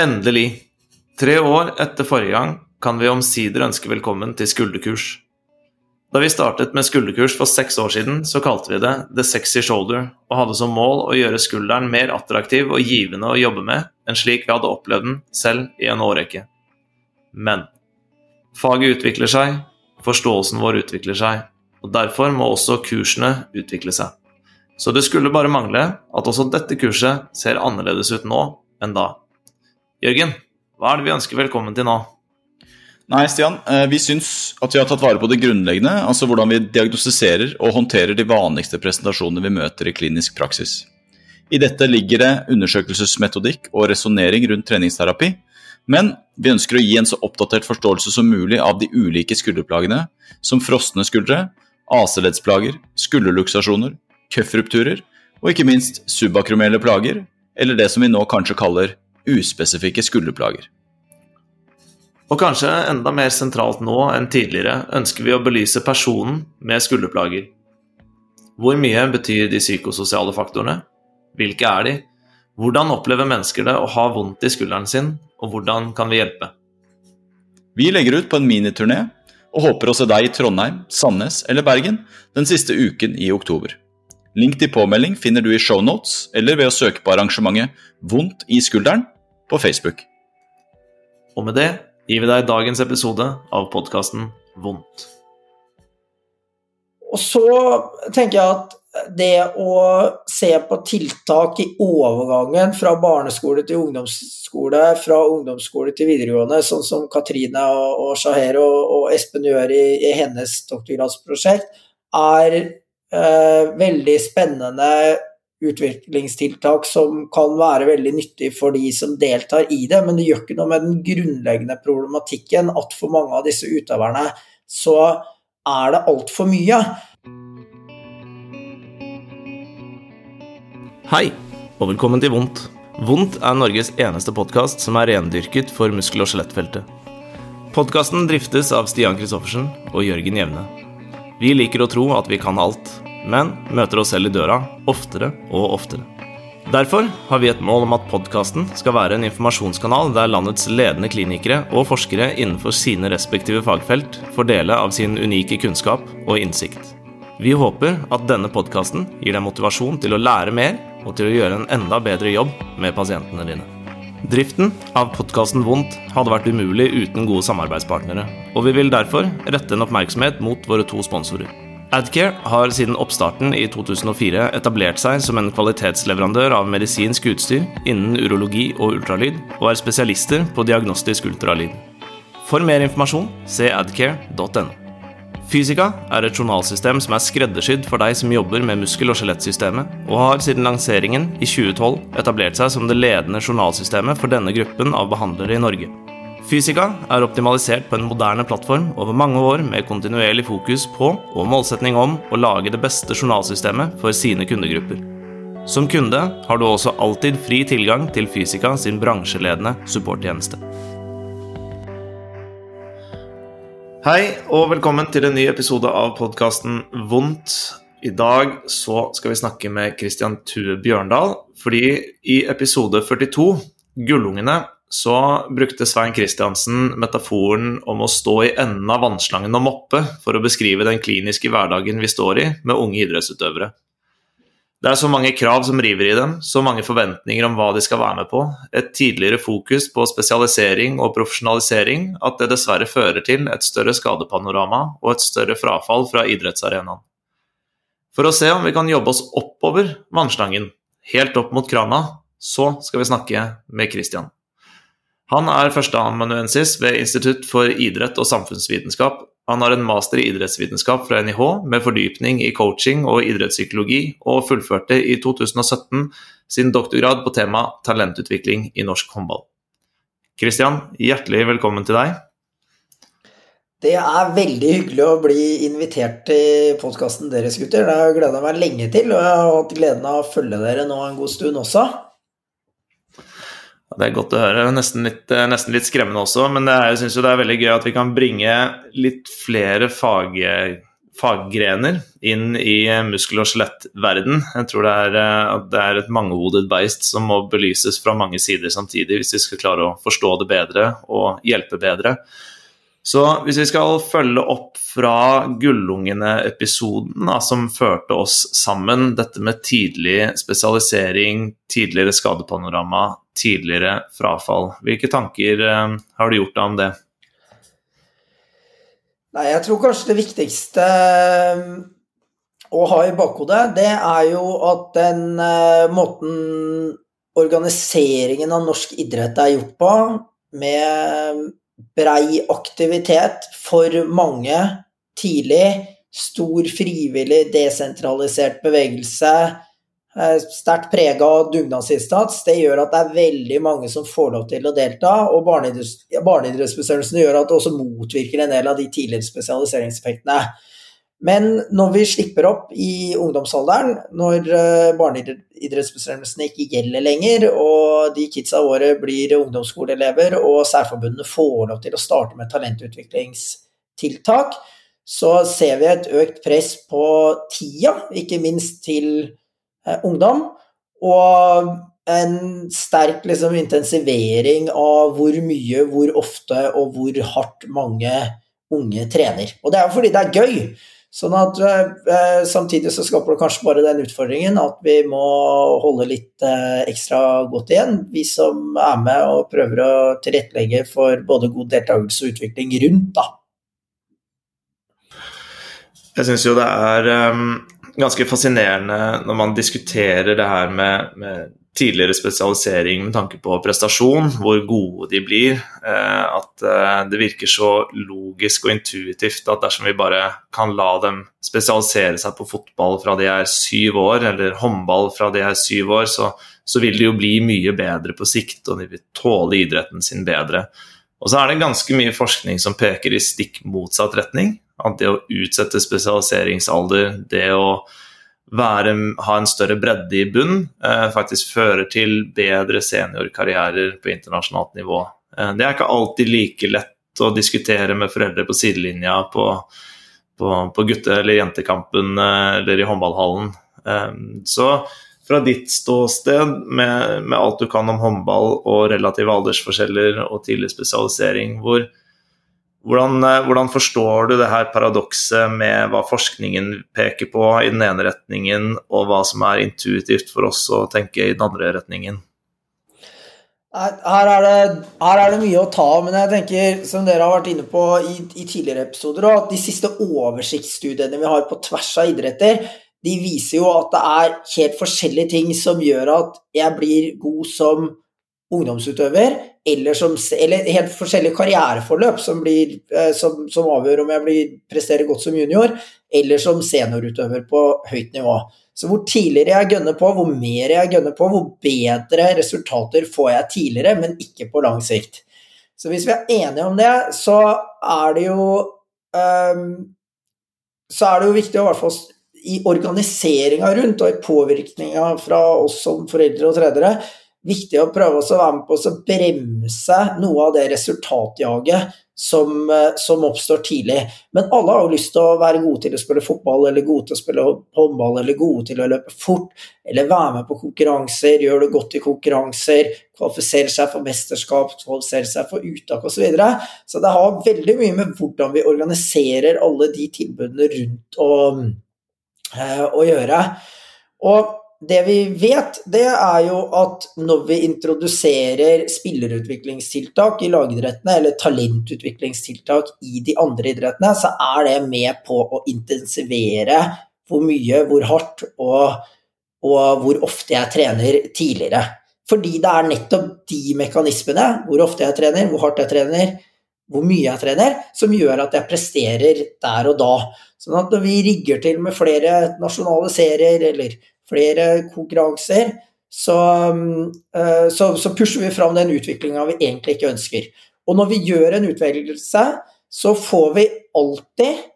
Endelig. Tre år etter forrige gang kan vi omsider ønske velkommen til skulderkurs. Da vi startet med skulderkurs for seks år siden, så kalte vi det The Sexy Shoulder, og hadde som mål å gjøre skulderen mer attraktiv og givende å jobbe med enn slik vi hadde opplevd den selv i en årrekke. Men faget utvikler seg, forståelsen vår utvikler seg, og derfor må også kursene utvikle seg. Så det skulle bare mangle at også dette kurset ser annerledes ut nå enn da. Jørgen, hva er det vi ønsker velkommen til nå? Nei, Stian. Eh, vi syns at vi har tatt vare på det grunnleggende, altså hvordan vi diagnostiserer og håndterer de vanligste presentasjonene vi møter i klinisk praksis. I dette ligger det undersøkelsesmetodikk og resonnering rundt treningsterapi, men vi ønsker å gi en så oppdatert forståelse som mulig av de ulike skulderplagene, som frosne skuldre, AC-leddsplager, skulderluksasjoner, køffrupturer og ikke minst subakromelle plager, eller det som vi nå kanskje kaller uspesifikke skulderplager. Og kanskje enda mer sentralt nå enn tidligere ønsker vi å belyse personen med skulderplager. Hvor mye betyr de psykososiale faktorene? Hvilke er de? Hvordan opplever mennesker det å ha vondt i skulderen sin, og hvordan kan vi hjelpe? Vi legger ut på en miniturné og håper å se deg i Trondheim, Sandnes eller Bergen den siste uken i oktober. Link til påmelding finner du i shownotes eller ved å søke på arrangementet Vondt i skulderen på Facebook. Og med det gir vi deg dagens episode av podkasten Vondt. Og så tenker jeg at det å se på tiltak i overgangen fra barneskole til ungdomsskole, fra ungdomsskole til videregående, sånn som Katrine og Shaher og, og Espen gjør i, i hennes doktorgradsprosjekt, er veldig spennende utviklingstiltak som kan være veldig nyttig for de som deltar i det, men det gjør ikke noe med den grunnleggende problematikken at for mange av disse utøverne så er det altfor mye. Hei, og velkommen til Vondt. Vondt er Norges eneste podkast som er rendyrket for muskel- og skjelettfeltet. Podkasten driftes av Stian Christoffersen og Jørgen Jevne. Vi liker å tro at vi kan alt, men møter oss selv i døra oftere og oftere. Derfor har vi et mål om at podkasten skal være en informasjonskanal der landets ledende klinikere og forskere innenfor sine respektive fagfelt får dele av sin unike kunnskap og innsikt. Vi håper at denne podkasten gir deg motivasjon til å lære mer og til å gjøre en enda bedre jobb med pasientene dine. Driften av podkasten Vondt hadde vært umulig uten gode samarbeidspartnere, og vi vil derfor rette en oppmerksomhet mot våre to sponsorer. Adcare har siden oppstarten i 2004 etablert seg som en kvalitetsleverandør av medisinsk utstyr innen urologi og ultralyd, og er spesialister på diagnostisk ultralyd. For mer informasjon se adcare.no. Fysika er et journalsystem som er skreddersydd for deg som jobber med muskel- og skjelettsystemet, og har siden lanseringen i 2012 etablert seg som det ledende journalsystemet for denne gruppen av behandlere i Norge. Fysika er optimalisert på en moderne plattform over mange år med kontinuerlig fokus på og målsetning om å lage det beste journalsystemet for sine kundegrupper. Som kunde har du også alltid fri tilgang til Fysika sin bransjeledende supporttjeneste. Hei og velkommen til en ny episode av podkasten Vondt. I dag så skal vi snakke med Christian Tue Bjørndal, fordi i episode 42, Gullungene, så brukte Svein Kristiansen metaforen om å stå i enden av vannslangen og moppe for å beskrive den kliniske hverdagen vi står i med unge idrettsutøvere. Det er så mange krav som river i dem, så mange forventninger om hva de skal være med på, et tidligere fokus på spesialisering og profesjonalisering, at det dessverre fører til et større skadepanorama og et større frafall fra idrettsarenaen. For å se om vi kan jobbe oss oppover vannslangen, helt opp mot krana, så skal vi snakke med Christian. Han er førsteamanuensis ved Institutt for idrett og samfunnsvitenskap. Han har en master i idrettsvitenskap fra NIH med fordypning i coaching og idrettspsykologi, og fullførte i 2017 sin doktorgrad på tema talentutvikling i norsk håndball. Kristian, hjertelig velkommen til deg. Det er veldig hyggelig å bli invitert til podkasten deres, gutter. Det har jeg gleda meg lenge til, og jeg har hatt gleden av å følge dere nå en god stund også. Det er godt å høre. Nesten litt, eh, nesten litt skremmende også. Men er, jeg syns det er veldig gøy at vi kan bringe litt flere fag, faggrener inn i muskel- og skjelettverden. Jeg tror det er, eh, det er et mangehodet beist som må belyses fra mange sider samtidig hvis vi skal klare å forstå det bedre og hjelpe bedre. Så hvis vi skal følge opp fra Gullungene-episoden som førte oss sammen, dette med tidlig spesialisering, tidligere skadepanorama, tidligere frafall, hvilke tanker eh, har du gjort deg om det? Nei, jeg tror kanskje det viktigste eh, å ha i bakhodet, det er jo at den uh, måten organiseringen av norsk idrett er gjort på, med brei aktivitet for mange tidlig, stor frivillig, desentralisert bevegelse, Eh, sterkt prega av dugnadsinnsats. Det gjør at det er veldig mange som får lov til å delta. Og barneidrettsbestemmelsene gjør at det også motvirker en del av de tidligere spesialiseringseffektene. Men når vi slipper opp i ungdomsalderen, når eh, barneidrettsbestemmelsene ikke gjelder lenger, og de kidsa våre blir ungdomsskoleelever, og særforbundene får lov til å starte med talentutviklingstiltak, så ser vi et økt press på tida, ikke minst til Eh, ungdom. Og en sterk liksom, intensivering av hvor mye, hvor ofte og hvor hardt mange unge trener. Og det er jo fordi det er gøy. Sånn at eh, Samtidig så skaper det kanskje bare den utfordringen at vi må holde litt eh, ekstra godt igjen, vi som er med og prøver å tilrettelegge for både god deltakelse og utvikling rundt. da. Jeg syns jo det er um ganske fascinerende når man diskuterer det her med, med, tidligere spesialisering med tanke på prestasjon, hvor gode de blir. Eh, at eh, det virker så logisk og intuitivt at dersom vi bare kan la dem spesialisere seg på fotball fra de er syv år, eller håndball fra de er syv år, så, så vil de jo bli mye bedre på sikt, og de vil tåle idretten sin bedre. Og så er det ganske mye forskning som peker i stikk motsatt retning. At det å utsette spesialiseringsalder, det å være, ha en større bredde i bunn, eh, faktisk fører til bedre seniorkarrierer på internasjonalt nivå. Eh, det er ikke alltid like lett å diskutere med foreldre på sidelinja på, på, på gutte- eller jentekampen eh, eller i håndballhallen. Så fra ditt ståsted, med, med, alt du kan om håndball og relative aldersforskjeller og tidlig spesialisering, hvor, hvordan, eh, hvordan, forstår du det her paradokset med hva forskningen peker på i den ene retningen, og hva som er intuitivt for oss å tenke i den andre retningen? Her er, det, her er det mye å ta av, men jeg tenker, som dere har vært inne på i, i tidligere episoder, at de siste oversiktsstudiene vi har på tvers av idretter, de viser jo at det er helt forskjellige ting som gjør at jeg blir god som ungdomsutøver, eller, som, eller helt forskjellige karriereforløp som, blir, eh, som, som, avgjør om jeg blir, presterer godt som junior, eller som seniorutøver på høyt nivå. Så hvor tidligere jeg gønner på, hvor mer jeg gønner på, hvor bedre resultater får jeg tidligere, men ikke på lang sikt. Så hvis vi er enige om det, så er det jo um, Så er det jo viktig å i hvert fall i organiseringa rundt og i påvirkninga fra oss som foreldre og trenere viktig å prøve å være med på å bremse noe av det resultatjaget som, eh, som, oppstår tidlig. Men alle har jo lyst til å være gode til å spille fotball, eller gode til å spille håndball, eller gode til å løpe fort, eller være med på konkurranser, gjøre det godt i konkurranser, kvalifisere seg for mesterskap, kvalifisere seg for uttak osv. Så, videre. så det har veldig mye med hvordan vi organiserer alle de tilbudene rundt å, eh, å gjøre. Og det vi vet, det er jo at når vi introduserer spillerutviklingstiltak i lagidrettene, eller talentutviklingstiltak i de andre idrettene, så er det med på å intensivere hvor mye, hvor hardt og, og hvor ofte jeg trener tidligere. Fordi det er nettopp de mekanismene, hvor ofte jeg trener, hvor hardt jeg trener, hvor mye jeg trener, som gjør at jeg presterer der og da. Sånn at når vi rigger til med flere nasjonale serier eller flere konkurranser, så, eh, så, så pusher vi fram den utviklinga vi egentlig ikke ønsker. Og når vi gjør en utvelgelse, så får vi alltid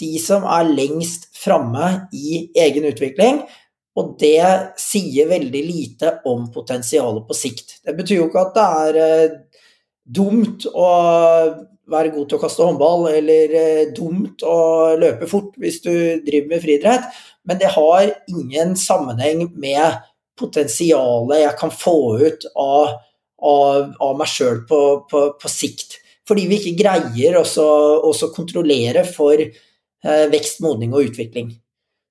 de som er lengst framme i egen utvikling. Og det sier veldig lite om potensialet på sikt. Det betyr jo ikke at det er eh, dumt å være god til å kaste håndball, eller eh, dumt å løpe fort hvis du driver med friidrett, men det har ingen sammenheng med potensialet jeg kan få ut av, av, av meg sjøl på, på, på, sikt. Fordi vi ikke greier å kontrollere for eh, vekst, modning og utvikling.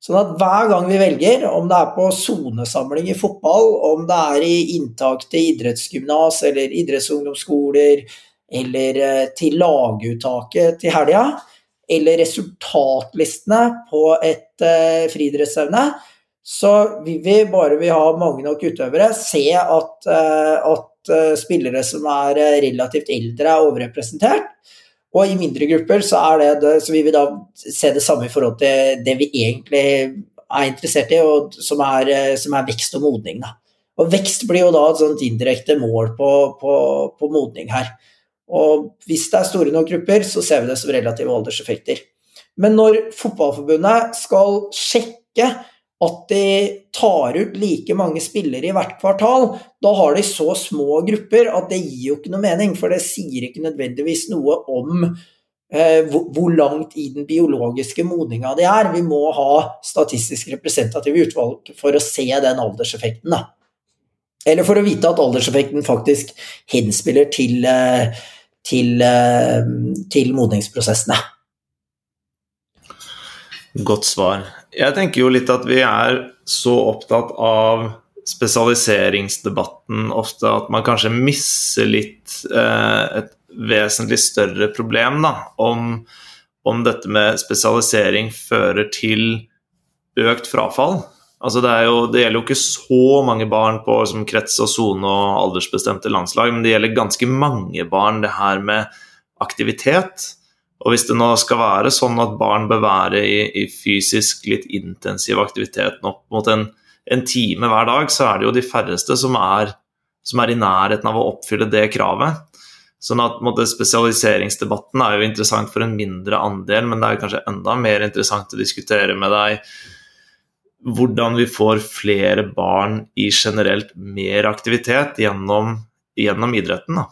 Sånn at hver gang vi velger, om det er på sonesamling i fotball, om det er i inntak til idrettsgymnas eller idrettsungdomsskoler, eller eh, til laguttaket til helga, eller resultatlistene på et uh, friidrettsevne, så vil vi, bare vi har mange nok utøvere, se at, uh, at uh, spillere som er relativt eldre, er overrepresentert. Og i mindre grupper så, det det, så vil vi da se det samme i forhold til det vi egentlig er interessert i, og som er, som er vekst og modning. Da. Og vekst blir jo da et sånt indirekte mål på, på, på, modning her. Og hvis det er store nok grupper, så ser vi det som relative alderseffekter. Men når Fotballforbundet skal sjekke at de tar ut like mange spillere i hvert kvartal, da har de så små grupper at det gir jo ikke noe mening, for det sier ikke nødvendigvis noe om eh, hvor langt i den biologiske modninga de er. Vi må ha statistisk representative utvalg for å se den alderseffekten. Da. Eller for å vite at alderseffekten faktisk henspiller til, eh, til, eh, til modningsprosessene. Godt svar. Jeg tenker jo litt at vi er så opptatt av spesialiseringsdebatten ofte at man kanskje misser litt eh, et vesentlig større problem da, om, om, dette med spesialisering fører til økt frafall. Altså det, jo, det, gjelder jo ikke så mange barn på liksom, krets og sone og aldersbestemte landslag, men det gjelder ganske mange barn, det her med aktivitet. Og hvis det nå skal være sånn at barn bør være i, i fysisk litt intensiv aktivitet opp mot en, en, time hver dag, så er det jo de færreste som er, som er i nærheten av å oppfylle det kravet. Sånn at måtte, Spesialiseringsdebatten er jo interessant for en mindre andel, men det er kanskje enda mer interessant å diskutere med deg hvordan vi får flere barn i generelt mer aktivitet gjennom, gjennom idretten. da.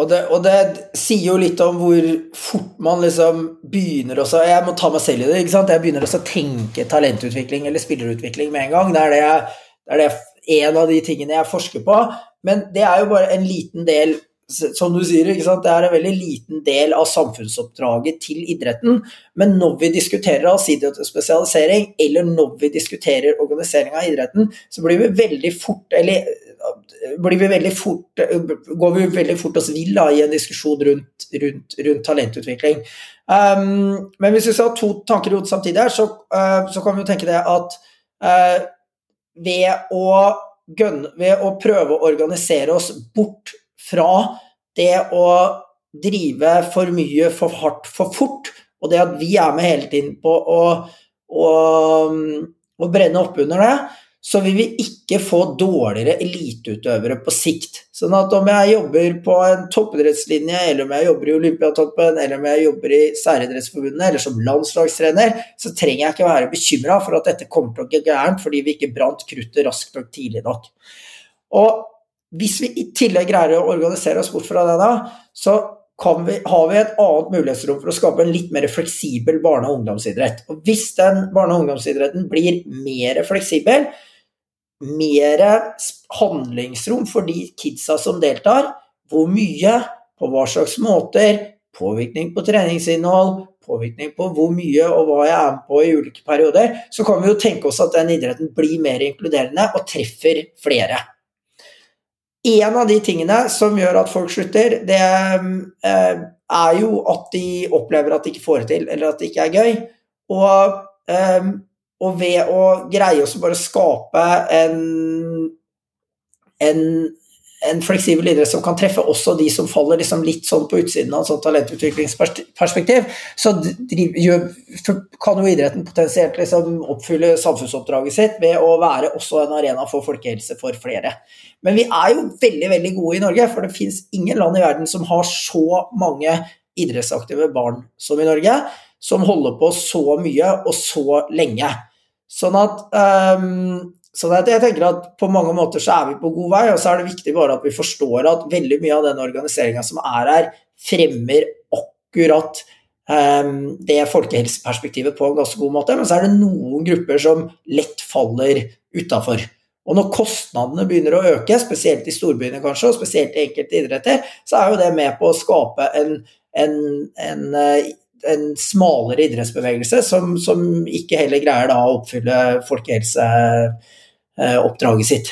Og det, og det, sier jo litt om hvor fort man liksom begynner også Jeg må ta meg selv i det. ikke sant? Jeg begynner også å tenke talentutvikling eller spillerutvikling med en gang. Det er, det, det er en av de tingene jeg forsker på. Men det er jo bare en liten del som du sier, det er en veldig liten del av samfunnsoppdraget til idretten. Men når vi diskuterer allsidighet eller når vi diskuterer organisering av idretten, så blir vi veldig fort eller vi fort, går vi veldig fort oss vill i en diskusjon rundt, rundt, rundt talentutvikling. Um, men hvis vi skal ha to tanker i hodet samtidig, her, så, uh, så, kan vi jo tenke det at uh, ved, å ved å prøve å organisere oss bort fra det å drive for mye for hardt for fort, og det at vi er med hele tiden på å, å, å brenne opp under det, så vil vi ikke få dårligere eliteutøvere på sikt. Sånn at om jeg jobber på en toppidrettslinje, eller om jeg jobber i Olympiatoppen, eller om jeg jobber i Særidrettsforbundet, eller som landslagstrener, så trenger jeg ikke være bekymra for at dette kommer til å gå gærent fordi vi ikke brant kruttet raskt nok tidlig nok. Og hvis vi i tillegg greier å organisere oss bort fra det da, så vi, har vi et annet mulighetsrom for å skape en litt mer fleksibel barne- og ungdomsidrett. Og hvis den barne- og ungdomsidretten blir mer fleksibel, mer handlingsrom for de kidsa som deltar. Hvor mye, på hva slags måter, påvirkning på treningsinnhold, påvirkning på hvor mye og hva jeg er med på i ulike perioder, så kan vi jo tenke oss at den idretten blir mer inkluderende og treffer flere. En av de tingene som gjør at folk slutter, det eh, er jo at de opplever at de ikke får det til, eller at det ikke er gøy. Og eh, og ved å greie å bare skape en, en, en, fleksibel idrett som kan treffe også de som faller liksom litt sånn på utsiden av et sånt talentutviklingsperspektiv, så driver, kan jo idretten potensielt liksom oppfylle samfunnsoppdraget sitt ved å være også en arena for folkehelse for flere. Men vi er jo veldig veldig gode i Norge, for det fins ingen land i verden som har så mange idrettsaktive barn som i Norge, som holder på så mye og så lenge. Sånn at, um, så jeg tenker at på mange måter så er vi på god vei, og så er det viktig bare at vi forstår at veldig mye av den organiseringa som er her, fremmer akkurat um, det folkehelseperspektivet på en ganske god måte, men så er det noen grupper som lett faller utafor. Og når kostnadene begynner å øke, spesielt i storbyene kanskje, og spesielt i enkelte idretter, så er jo det med på å skape en, en, en, eh, en smalere idrettsbevegelse som, som, ikke heller greier da å oppfylle folkehelseoppdraget sitt.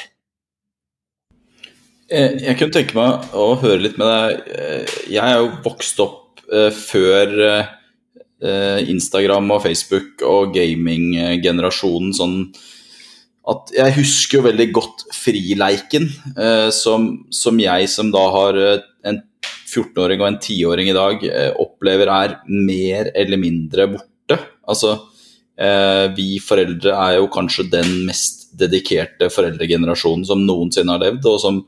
Eh, jeg kunne tenke meg å høre litt med deg. Eh, jeg er jo vokst opp før Instagram og Facebook og gaming-generasjonen sånn at jeg husker jo veldig godt frileiken, eh, som, som, jeg som da har eh, en 14-åring og en 10-åring i dag, eh, opplever er mer eller mindre borte. Altså, eh, vi foreldre er jo kanskje den mest dedikerte foreldregenerasjonen som noensinne har levd, og som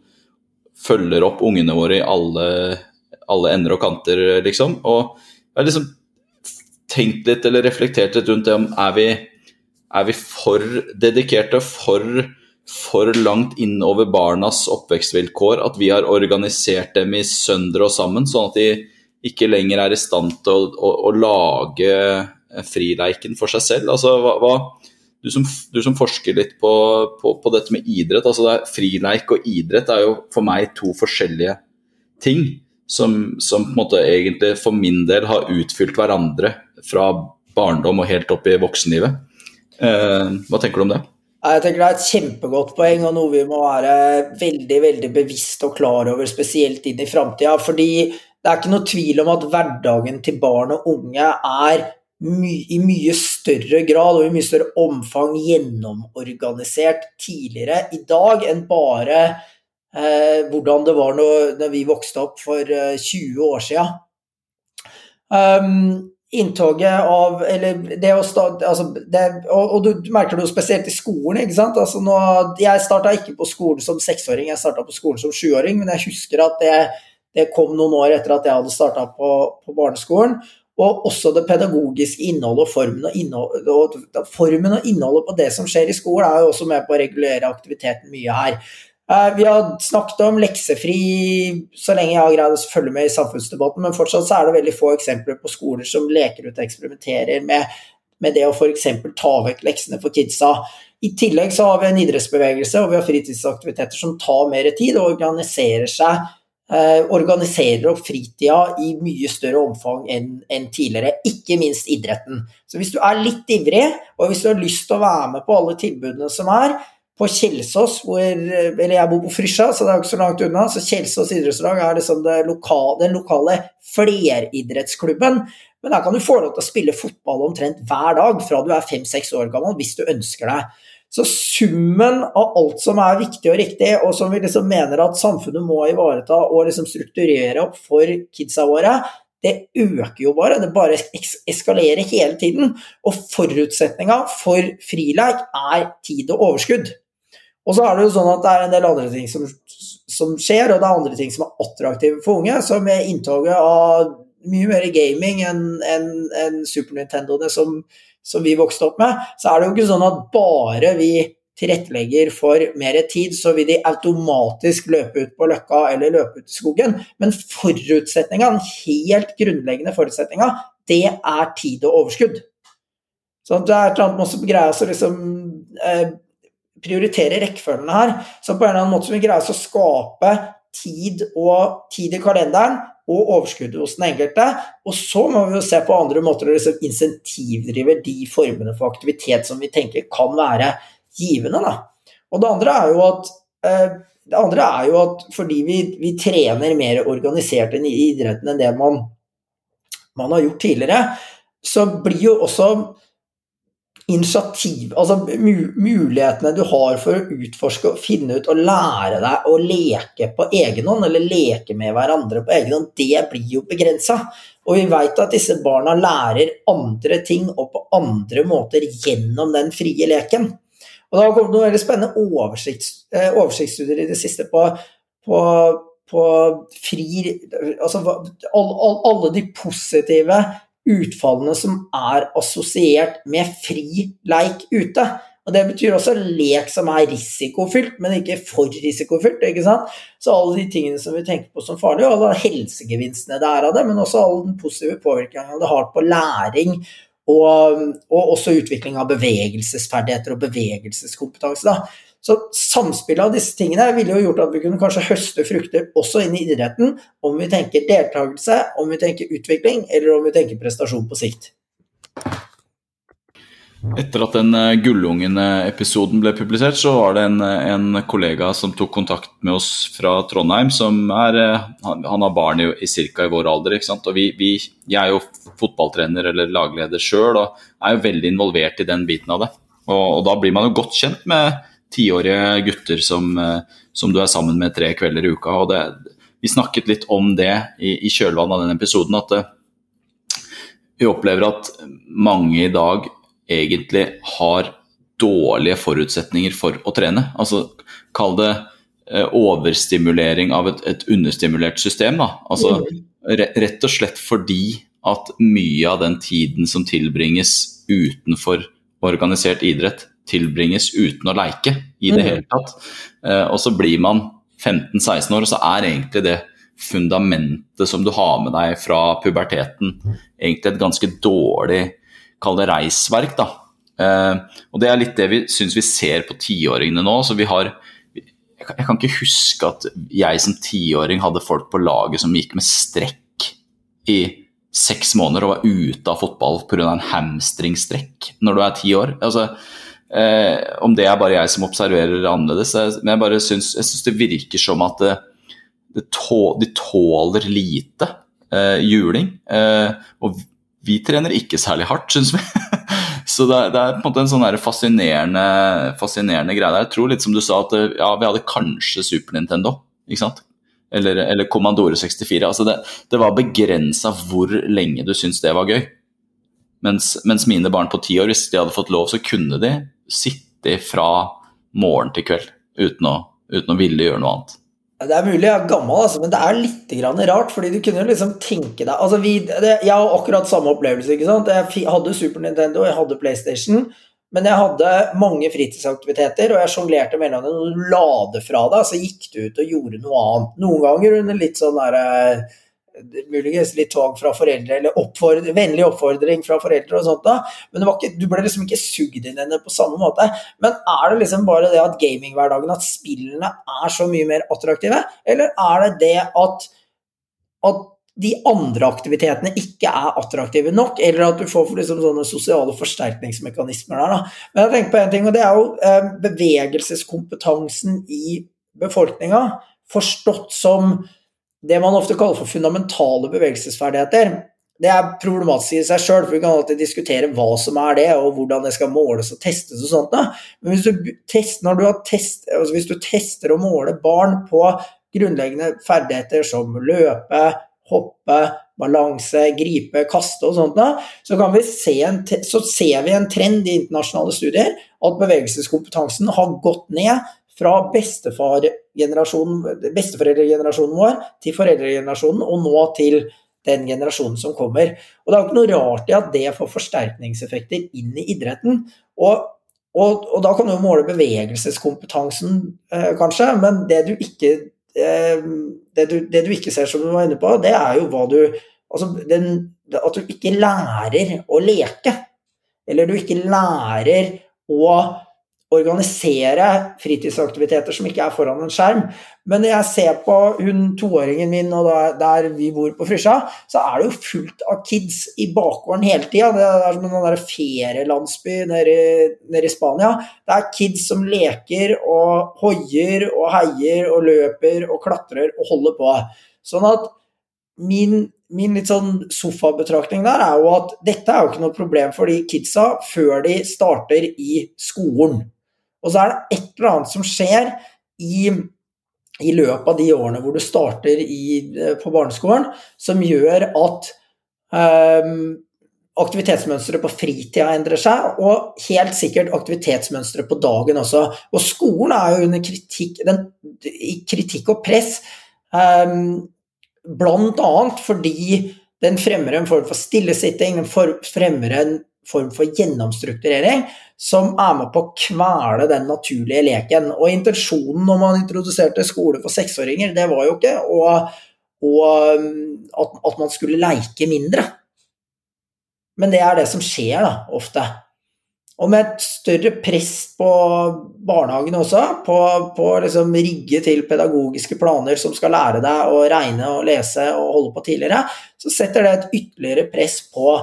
følger opp ungene våre i alle, alle ender og kanter, liksom. Og jeg har liksom tenkt litt eller reflektert litt rundt det om er vi er vi for dedikerte, for, for langt innover barnas oppvekstvilkår at vi har organisert dem i sønder og sammen, sånn at de ikke lenger er i stand til å, å, å lage frileiken for seg selv? Altså, hva, hva, du, som, du, som, forsker litt på, på, på dette med idrett, altså det frileik og idrett er jo for meg to forskjellige ting. Som, som, på en måte egentlig for min del har utfylt hverandre fra barndom og helt opp i voksenlivet. Eh, hva tenker du om det? Jeg tenker Det er et kjempegodt poeng, og noe vi må være veldig veldig bevisst og klar over, spesielt inn i framtida. Fordi det er ikke noe tvil om at hverdagen til barn og unge er my i mye større grad og i mye større omfang gjennomorganisert tidligere i dag enn bare eh, hvordan det var når, når, vi vokste opp for eh, 20 år sia. Um, inntoget av Eller det å starte altså og, og, du merker det jo spesielt i skolen. ikke sant? Altså nå, jeg starta ikke på skolen som seksåring, jeg starta på skolen som sjuåring, men jeg husker at det, det, kom noen år etter at jeg hadde starta på, på, barneskolen. Og også det pedagogiske innholdet og formen og, innholdet, og formen og innholdet på det som skjer i skolen, er jo også med på å regulere aktiviteten mye her. Eh, vi har snakket om leksefri så lenge jeg har greid å følge med i samfunnsdebatten, men fortsatt så er det veldig få eksempler på skoler som leker ut og eksperimenterer med, med det å f.eks. ta vekk leksene for kidsa. I tillegg så har vi en idrettsbevegelse og vi har fritidsaktiviteter som tar mer tid og organiserer seg organiserer opp fritida i mye større omfang enn, tidligere, ikke minst idretten. Så hvis du er litt ivrig, og hvis du har lyst til å være med på alle tilbudene som er, på Kjelsås, hvor Eller jeg bor på Frysja, så det er ikke så langt unna. Så Kjelsås idrettslag er liksom lokale, den lokale fleridrettsklubben. Men der kan du få lov til å spille fotball omtrent hver dag fra du er fem-seks år gammel, hvis du ønsker det. Så summen av alt som er viktig og riktig, og som vi liksom mener at samfunnet må ivareta og liksom strukturere opp for kidsa våre, det øker jo bare. Det bare eskalerer hele tiden. Og forutsetninga for frileik er tid og overskudd. Og så er det jo sånn at det er en del andre ting som, som skjer, og det er andre ting som er attraktive for unge. Så med inntoget av mye mer gaming enn en, en Super Nintendoene som, som, vi vokste opp med, så er det jo ikke sånn at bare vi tilrettelegger for mer tid, så vil de automatisk løpe ut på løkka eller løpe ut i skogen. Men forutsetninga, den helt grunnleggende forutsetninga, det er tid og overskudd. Så det er et eller annet med å greie å liksom, eh, prioritere rekkefølgene her. Så på en eller annen måte som vi greier å skape tid, og, tid i kalenderen og overskuddet hos den enkelte. Og så må vi jo se på andre måter å liksom insentivdrive de formene for aktivitet som vi tenker kan være givende. Da. Og det andre er jo at eh, andre er jo at fordi vi, vi trener mer organisert i idretten enn det man, man har gjort tidligere, så blir jo også initiativ Altså mulighetene du har for å utforske og finne ut og lære deg å leke på egen hånd, eller leke med hverandre på egen hånd, det blir jo begrensa. Og vi veit at disse barna lærer andre ting og på andre måter gjennom den frie leken. Og det har kommet noen veldig spennende oversikts, eh, oversiktsstudier i det siste på, på, på fri Altså alle de positive utfallene som er assosiert med fri leik ute. Og Det betyr også lek som er risikofylt, men ikke for risikofylt. ikke sant? Så alle de tingene som vi tenker på som farlige, alle helsegevinstene det er av det, men også all den positive påvirkningen det har på læring og, og også utvikling av bevegelsesferdigheter og bevegelseskompetanse. Da. Så samspillet av disse tingene ville jo gjort at vi kunne kanskje høste frukter også inn i idretten, om vi tenker deltakelse, om vi tenker utvikling, eller om vi tenker prestasjon på sikt. Etter at den eh, Gullungen-episoden ble publisert, så var det en, en, kollega som tok kontakt med oss fra Trondheim. som er, eh, Han, han har barn i, i ca. i vår alder. ikke sant? Og vi, vi, Jeg er jo fotballtrener eller lagleder sjøl og er jo veldig involvert i den biten av det. Og, og da blir man jo godt kjent med tiårige gutter som, eh, som, du er sammen med tre kvelder i uka. og det, Vi snakket litt om det i, i kjølvannet av den episoden. at det, vi opplever at mange i dag egentlig har dårlige forutsetninger for å trene. Altså, Kall det eh, overstimulering av et, et, understimulert system. Altså. Rett og slett fordi at mye av den tiden som tilbringes utenfor organisert idrett, tilbringes uten å leike i det mm. hele tatt. Eh, og så blir man 15-16 år, og så er egentlig det fundamentet som du har med deg fra puberteten, egentlig et ganske dårlig kall det reisverk. da. Eh, og Det er litt det vi syns vi ser på tiåringene nå. så vi har jeg kan ikke huske at jeg som tiåring hadde folk på laget som gikk med strekk i seks måneder og var ute av fotball pga. en hamstringstrekk når du er ti år. Altså, eh, om det er bare jeg som observerer annerledes, men jeg bare syns, jeg syns det virker som at det, det tå, de tåler lite eh, juling. Eh, og vi trener ikke særlig hardt, syns vi. Så det, det, er på en måte en sånn fascinerende, fascinerende greie. Jeg tror litt som du sa, at ja, vi hadde kanskje Super Nintendo, ikke sant? Eller, eller Commandore 64. Altså det, det var begrensa hvor lenge du syntes det var gøy. Mens, mens, mine barn på ti år, hvis de hadde fått lov, så kunne de sitte fra morgen til kveld uten å, uten å ville gjøre noe annet. Det er mulig jeg er gammel, altså, men det er litt rart. fordi du kunne liksom tenke deg altså vi, det, Jeg har akkurat samme opplevelse. ikke sant? Jeg hadde Super Nintendo, jeg hadde PlayStation. Men jeg hadde mange fritidsaktiviteter, og jeg sjonglerte mellom dem. Når du la det fra deg, så gikk du ut og gjorde noe annet. Noen ganger under litt sånn derre muligens litt tvang fra foreldre, eller oppfordring, vennlig oppfordring fra foreldre og sånt da, men ikke, du ble liksom ikke sugd inn henne på samme måte. Men er det liksom bare det at gaminghverdagen, at spillene er så mye mer attraktive, eller er det det at, at de andre aktivitetene ikke er attraktive nok, eller at du får liksom sånne sosiale forsterkningsmekanismer der. Da. Men jeg tenker på en ting, og det er jo eh, bevegelseskompetansen i befolkninga, forstått som det man ofte kaller for fundamentale bevegelsesferdigheter, det er problematisk i seg sjøl, for vi kan alltid diskutere hva som er det, og hvordan det skal måles og testes og sånt. Da. Men hvis du, tester, du test, altså hvis du tester og måler barn på grunnleggende ferdigheter som løpe, hoppe, balanse, gripe, kaste og sånt, da, så, se en, så ser vi en trend i internasjonale studier at bevegelseskompetansen har gått ned fra besteforeldregenerasjonen vår til foreldregenerasjonen, og nå til den generasjonen som kommer. Og Det er jo ikke noe rart i at det får forsterkningseffekter inn i idretten. Og, og, og da kan du måle bevegelseskompetansen, eh, kanskje, men det du, ikke, det, du, det du ikke ser, som du var inne på, det er jo hva du Altså den, at du ikke lærer å leke. Eller du ikke lærer å organisere fritidsaktiviteter som ikke er foran en skjerm. Men når jeg ser på hun toåringen min og der vi bor på Frysja, så er det jo fullt av kids i bakgården hele tida. Det er som en sånn ferielandsby nede, nede i Spania. Det er kids som leker og hoier og heier og løper og klatrer og holder på. Sånn at min min litt sånn sofabetraktning der er jo at dette er jo ikke noe problem for de kidsa før de starter i skolen. Og så er det et eller annet som skjer i, i løpet av de årene hvor du starter i, eh, på barneskolen, som gjør at um, aktivitetsmønsteret på fritida endrer seg, og helt sikkert aktivitetsmønsteret på dagen også. Og skolen er jo under kritikk, den, kritikk og press, um, blant annet fordi den fremmer en form for stillesitting, den fremmer en form for gjennomstrukturering som er med på å kvele den naturlige leken. Og intensjonen når man introduserte skole for seksåringer, det var jo ikke å, å, at, at, man skulle leke mindre. Men det er det som skjer, da, ofte. Og med et større press på barnehagen også, på, på liksom rigge til pedagogiske planer som skal lære deg å regne og lese og holde på tidligere, så setter det et ytterligere press på,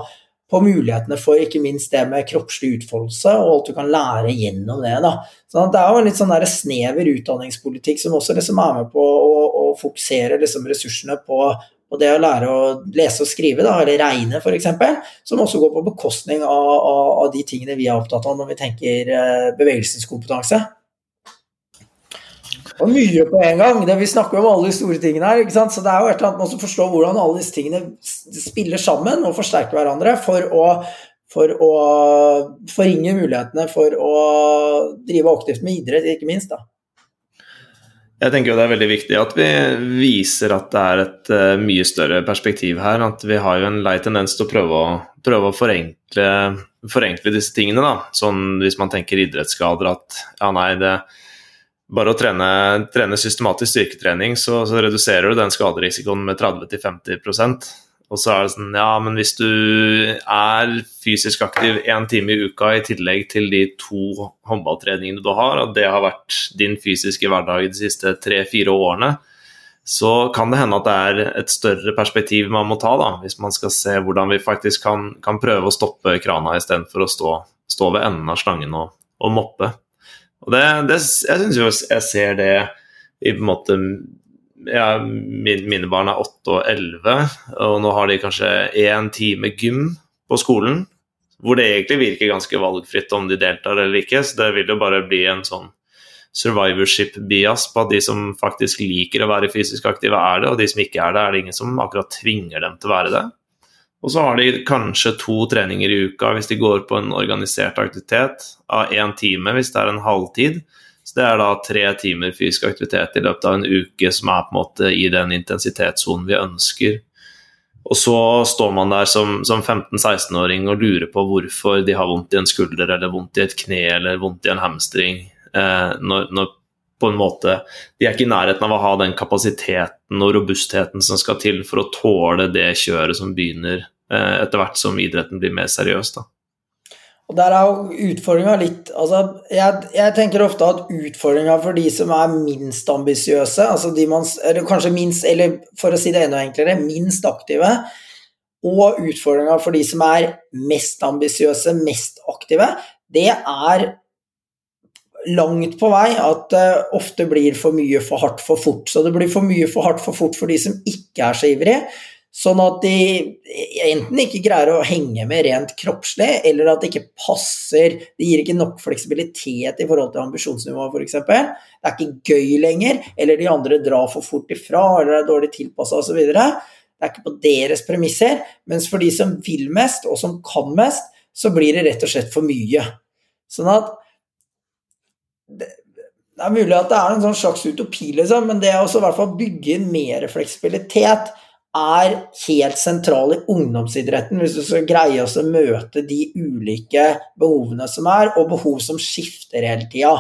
på mulighetene for ikke minst det med kroppslig utfoldelse, og alt du kan lære gjennom det. Da. Så det er jo en litt sånn snever utdanningspolitikk som også liksom er med på å, å fokusere liksom ressursene på og det å lære å lese og skrive, da, eller regne f.eks., som også går på bekostning av, av, av, de tingene vi er opptatt av når vi tenker eh, bevegelseskompetanse. Og mye på en gang. Det Vi snakker om alle de store tingene her. ikke sant? Så det er jo et eller annet med å forstå hvordan alle disse tingene spiller sammen og forsterker hverandre for å, for å forringe mulighetene for å drive aktivt med idrett, ikke minst. da. Jeg tenker jo det er veldig viktig at vi viser at det er et uh, mye større perspektiv her. At vi har jo en lei tendens til å prøve å, prøve å forenkle, forenkle, disse tingene. da. Sånn hvis man tenker idrettsskader at ja, nei, det bare å trene, trene systematisk styrketrening, så, så, reduserer du den skaderisikoen med 30-50% og så er det sånn Ja, men hvis du er fysisk aktiv én time i uka i tillegg til de to håndballtreningene du har, og det har vært din fysiske hverdag de siste tre-fire årene, så kan det hende at det er et større perspektiv man må ta, da, hvis man skal se hvordan vi faktisk kan, kan prøve å stoppe krana istedenfor å stå, stå, ved enden av slangen og, og moppe. Og det, det, jeg syns jeg ser det i på en måte ja, mine barn er 8 og 11, og nå har de kanskje én time gym på skolen. Hvor det egentlig virker ganske valgfritt om de deltar eller ikke. Så det vil jo bare bli en sånn survivorship-bias på at de som faktisk liker å være fysisk aktive, er det, og de som ikke er det, er det ingen som akkurat tvinger dem til å være det. Og så har de kanskje to treninger i uka hvis de går på en organisert aktivitet av én time hvis det er en halvtid. Så Det er da tre timer fysisk aktivitet i løpet av en uke som er på en måte i den intensitetssonen vi ønsker. Og så står man der som, som 15-16-åring og lurer på hvorfor de har vondt i en skulder eller vondt i et kne eller vondt i en hamstring. Eh, når, når, på en måte De er ikke i nærheten av å ha den kapasiteten og robustheten som skal til for å tåle det kjøret som begynner eh, etter hvert som idretten blir mer seriøs. da. Og der er jo utfordringa litt altså jeg, jeg, tenker ofte at utfordringa for de som er minst ambisiøse, altså de man, eller kanskje minst, eller for å si det enda enklere, minst aktive, og utfordringa for de som er mest ambisiøse, mest aktive, det er langt på vei at det ofte blir for mye for hardt for fort. Så det blir for mye for hardt for fort for de som ikke er så ivrige. Sånn at de enten ikke greier å henge med rent kroppslig, eller at det ikke passer Det gir ikke nok fleksibilitet i forhold til ambisjonsnivået, f.eks. Det er ikke gøy lenger, eller de andre drar for fort ifra, eller er dårlig tilpassa osv. Det er ikke på deres premisser. Mens for de som vil mest, og som kan mest, så blir det rett og slett for mye. Sånn at det, er mulig at det er en sånn slags utopi, liksom, men det å hvert fall bygge mer fleksibilitet er helt sentral i ungdomsidretten hvis du skal greie å møte de ulike behovene som er, og behov som skifter hele tida.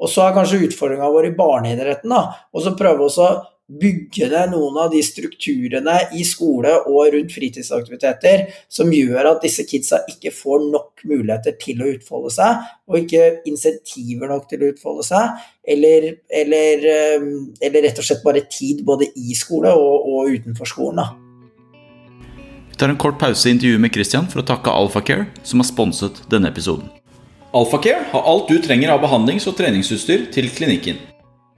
Og så er kanskje utfordringa vår i barneidretten da, å prøve å bygge ned noen av de strukturene i skole og rundt fritidsaktiviteter som gjør at disse kidsa ikke får nok muligheter til å utfolde seg, og ikke insentiver nok til å utfolde seg, eller, eller, eh, eller rett og slett bare tid både i skole og, og utenfor skolen. Da. Vi tar en kort pause i intervjuet med Christian for å takke Alphacare, som har sponset denne episoden. Alphacare har alt du trenger av behandlings- og treningsutstyr til klinikken.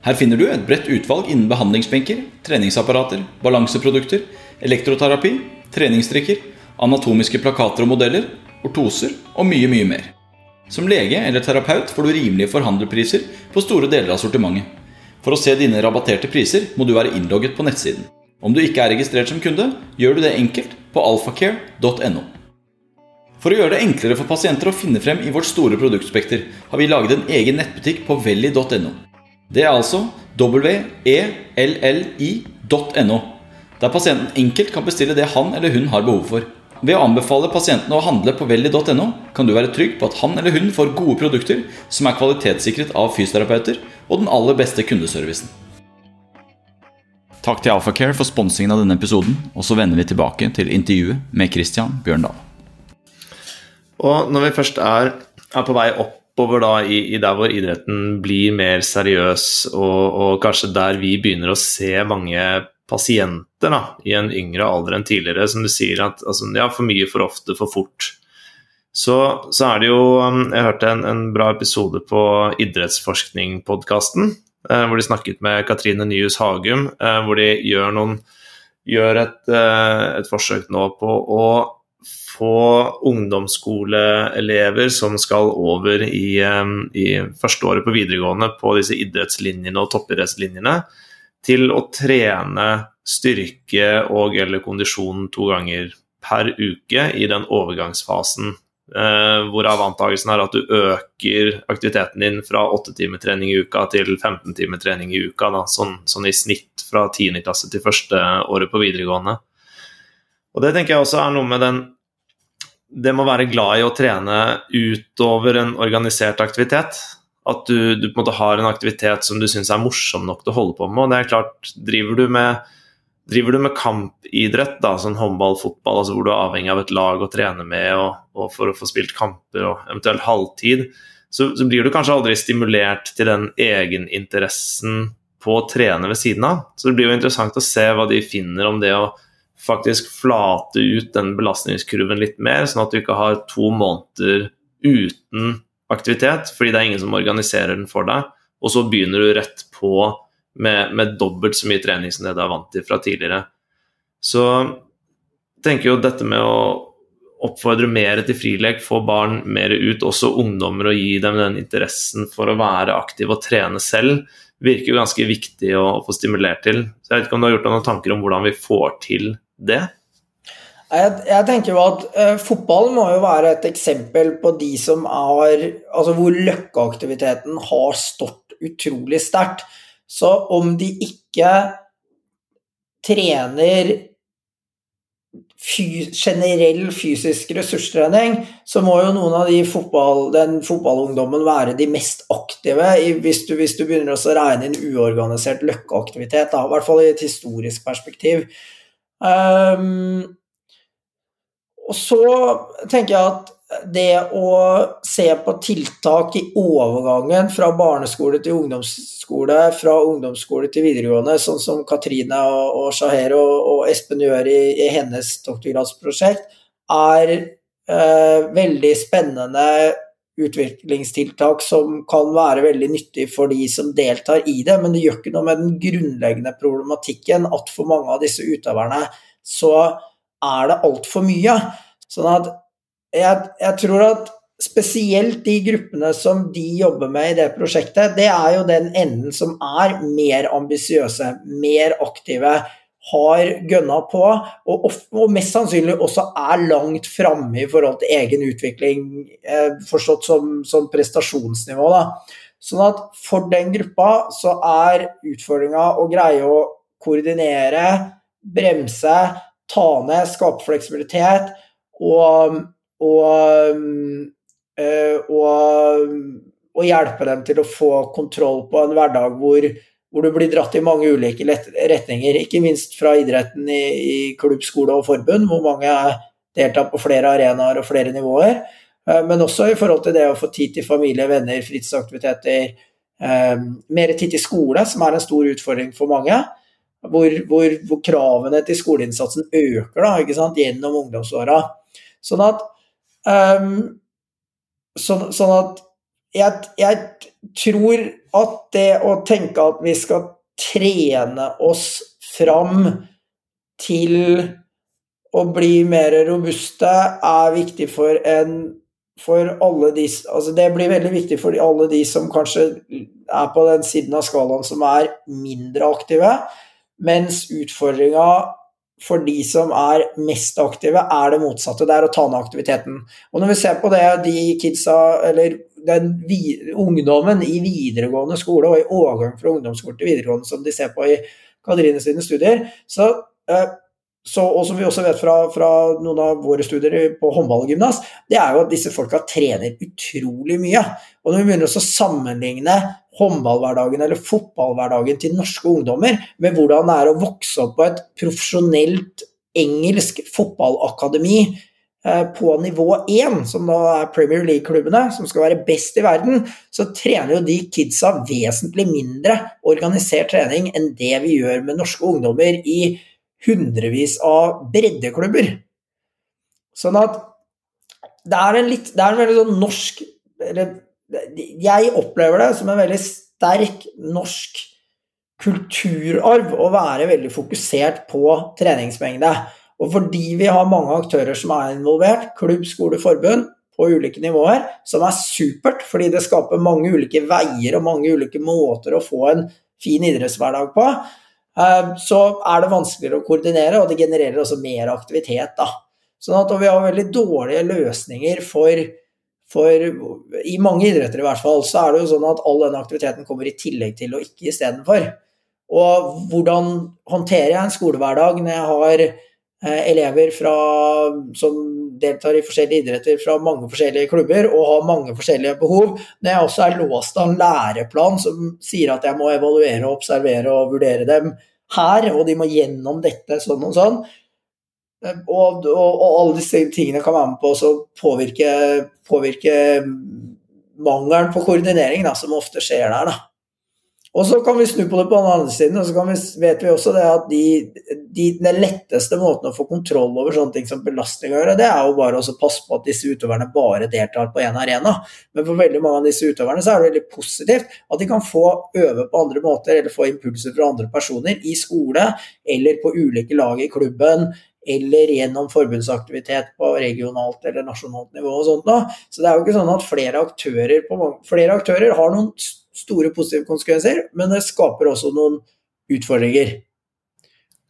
Her finner du et bredt utvalg innen behandlingsbenker, treningsapparater, balanseprodukter, elektroterapi, treningstrikker, anatomiske plakater og modeller, ortoser og mye, mye mer. Som lege eller terapeut får du rimelige forhandlerpriser på store deler av sortimentet. For å se dine rabatterte priser må du være innlogget på nettsiden. Om du ikke er registrert som kunde, gjør du det enkelt på alfacare.no. For å gjøre det enklere for pasienter å finne frem i vårt store produktspekter, har vi laget en egen nettbutikk på velli.no. Det er altså welli.no, der pasienten enkelt kan bestille det han eller hun har behov for. Ved å anbefale pasientene å handle på veldig.no, kan du være trygg på at han eller hun får gode produkter som er kvalitetssikret av fysioterapeuter og den aller beste kundeservicen. Takk til Alphacare for sponsingen av denne episoden, og så vender vi tilbake til intervjuet med Christian Bjørndal. Og når vi først er, er på vei oppover da, i, i, der hvor idretten blir mer seriøs, og, og kanskje der vi begynner å se mange pasienter da, i en yngre alder enn tidligere, som du sier at altså, ja, for mye, for ofte, for fort. Så, så er det jo um, Jeg hørte en, en bra episode på Idrettsforskning-podkasten, eh, hvor de snakket med Katrine Nyhus Hagum, eh, hvor de gjør, noen, gjør et, eh, et forsøk nå på å få ungdomsskoleelever som skal over i, i første året på videregående på disse idrettslinjene og toppidrettslinjene, til å trene styrke og eller kondisjon to ganger per uke i den overgangsfasen. Eh, hvorav antakelsen er at du øker aktiviteten din fra 8 timer trening i uka til 15 timer trening i uka. Da, sånn, sånn, i snitt fra 10. klasse til første året på videregående. Og Det tenker jeg også er noe med den Det må være glad i å trene utover en organisert aktivitet. At du, du, på en måte har en aktivitet som du syns er morsom nok til å holde på med. og det er klart, Driver du med, driver du med kampidrett, da, sånn håndball, fotball, altså hvor du er avhengig av et lag å trene med og, og for å få spilt kamper og eventuelt halvtid, så, så, blir du kanskje aldri stimulert til den egeninteressen på å trene ved siden av. Så det blir jo interessant å se hva de finner om det å faktisk flate ut den belastningskurven litt mer, sånn at du ikke har to måneder uten aktivitet, fordi det er ingen som organiserer den for deg. Og så begynner du rett på med, med dobbelt så mye trening som det du er vant til fra tidligere. Så tenker jo dette med å oppfordre mer til frilek, få barn mer ut, også ungdommer, og gi dem den interessen for å være aktiv og trene selv, virker jo ganske viktig å få stimulert til. Så jeg vet ikke om du har gjort deg noen tanker om hvordan vi får til det? Jeg, jeg, tenker jo at uh, Fotball må jo være et eksempel på de som er Altså hvor løkkeaktiviteten har stått utrolig sterkt. Så om de ikke trener fys generell fysisk ressurstrening, så må jo noen av de fotball, den fotballungdommen være de mest aktive, hvis du, hvis du begynner å regne inn uorganisert løkkeaktivitet, da, i hvert fall i et historisk perspektiv. Um, og så tenker jeg at det å se på tiltak i overgangen fra barneskole til ungdomsskole, fra ungdomsskole til videregående, sånn som Katrine og, Shaher og, og, Espen gjør i, i hennes doktorgradsprosjekt, er eh, veldig spennende utviklingstiltak som kan være veldig nyttig for de som deltar i det, men det gjør ikke noe med den grunnleggende problematikken at for mange av disse utøverne så er det altfor mye. Sånn at jeg, jeg, tror at spesielt de gruppene som de jobber med i det prosjektet, det er jo den enden som er mer ambisiøse, mer aktive, har gønna på, og, og, mest sannsynlig også er langt framme i forhold til egen utvikling, eh, forstått som, som prestasjonsnivå. Da. Sånn at for den gruppa så er utfordringa å greie å koordinere, bremse, ta ned, skape fleksibilitet og, og, eh, og, og hjelpe dem til å få kontroll på en hverdag hvor, hvor du blir dratt i mange ulike retninger, ikke minst fra idretten i, i klubb, skole og forbund, hvor mange deltar på flere arenaer og flere nivåer. Eh, men også i forhold til det å få tid til familie, venner, fritidsaktiviteter, eh, mer tid til skole, som er en stor utfordring for mange hvor, hvor, hvor, kravene til skoleinnsatsen øker da, gjennom ungdomsåra. Sånn at, um, så, sånn at jeg, jeg, tror at det å tenke at vi skal trene oss fram til å bli mer robuste, er viktig for en for alle de altså Det blir veldig viktig for alle de som kanskje er på den siden av skalaen som er mindre aktive. Mens utfordringa for de som er mest aktive, er det motsatte. Det er å ta ned aktiviteten. Og når vi ser på det, de kidsa, eller den ungdommen i videregående skole og i overgang fra ungdomsskole til videregående som de ser på i Katrine sine studier, så uh, så, og som vi også vet fra, fra, noen av våre studier på håndballgymnas, det er jo at disse folka trener utrolig mye. Og når vi begynner å sammenligne håndballhverdagen eller fotballhverdagen til norske ungdommer med hvordan det er å vokse opp på et profesjonelt engelsk fotballakademi eh, på nivå 1, som da er Premier League-klubbene, som skal være best i verden, så trener jo de kidsa vesentlig mindre organisert trening enn det vi gjør med norske ungdommer i hundrevis av breddeklubber. Sånn at det er en litt Det er en veldig sånn norsk eller, Jeg opplever det som en veldig sterk norsk kulturarv å være veldig fokusert på treningsmengde. Og fordi vi har mange aktører som er involvert, klubb, skole, forbund, på ulike nivåer, som er supert, fordi det skaper mange ulike veier og mange ulike måter å få en fin idrettshverdag på, Ehm, så er det vanskeligere å koordinere, og det genererer også mer aktivitet. Da. Sånn at vi har veldig dårlige løsninger for, for, I mange idretter i hvert fall, så er det jo sånn at all den aktiviteten kommer i tillegg til og ikke istedenfor. Og hvordan håndterer jeg en skolehverdag når jeg har eh, elever fra, som deltar i forskjellige idretter fra mange forskjellige klubber og har mange forskjellige behov. Når jeg også er låst av en læreplan som sier at jeg må evaluere, observere og vurdere dem her, og de må gjennom dette sånn og sånn. Og, og, og alle disse tingene kan være med på å påvirke, påvirke mangelen på koordinering da, som ofte skjer der. da. Og så kan vi snu på det på den andre siden, og så vi, vet vi også det at de, de, den letteste måten å få kontroll over sånne ting som belastning å gjøre, det er jo bare å passe på at disse utøverne bare deltar på én arena. Men for veldig mange av disse utøverne så er det veldig positivt at de kan få øve på andre måter, eller få impulser fra andre personer i skole, eller på ulike lag i klubben, eller gjennom forbundsaktivitet på regionalt eller nasjonalt nivå og sånt. Da. Så det er jo ikke sånn at flere aktører, flere aktører har noen store positive konsekvenser, men det skaper også noen utfordringer.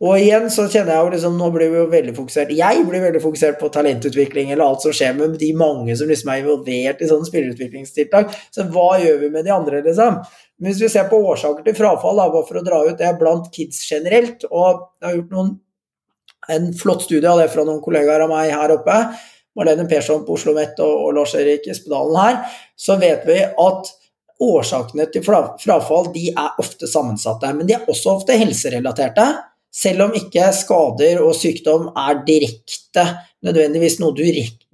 Og igjen så kjenner jeg jo liksom, nå blir vi jo veldig fokusert Jeg blir veldig fokusert på talentutvikling eller alt som skjer med de mange som liksom er involvert i sånne spillerutviklingstiltak. Så hva gjør vi med de andre, liksom? Men hvis vi ser på årsaker til frafall, da, for å dra ut det blant kids generelt, og jeg har gjort noen, en flott studie av det fra noen kollegaer av meg her oppe, Marlene Persson på Oslo Mett og, og Lars-Erik Espedalen her, så vet vi at årsakene til frafall de er ofte sammensatte, men de er også ofte helserelaterte. Selv om ikke skader og sykdom er direkte nødvendigvis noe du,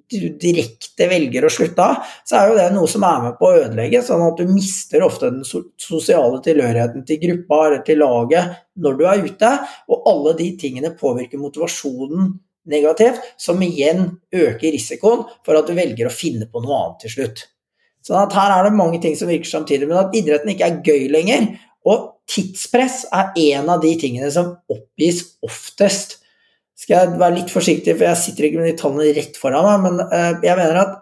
direkte velger å slutte av, så er jo det noe som er med på å ødelegge, sånn at du mister ofte den sosiale tilhørigheten til gruppa eller til laget når du er ute, og alle de tingene påvirker motivasjonen negativt, som igjen øker risikoen for at du velger å finne på noe annet til slutt. Sånn at her er det mange ting som virker samtidig, men at idretten ikke er gøy lenger. Og tidspress er en av de tingene som oppgis oftest. Skal jeg være litt forsiktig, for jeg sitter ikke med de tallene rett foran meg, men eh, jeg mener at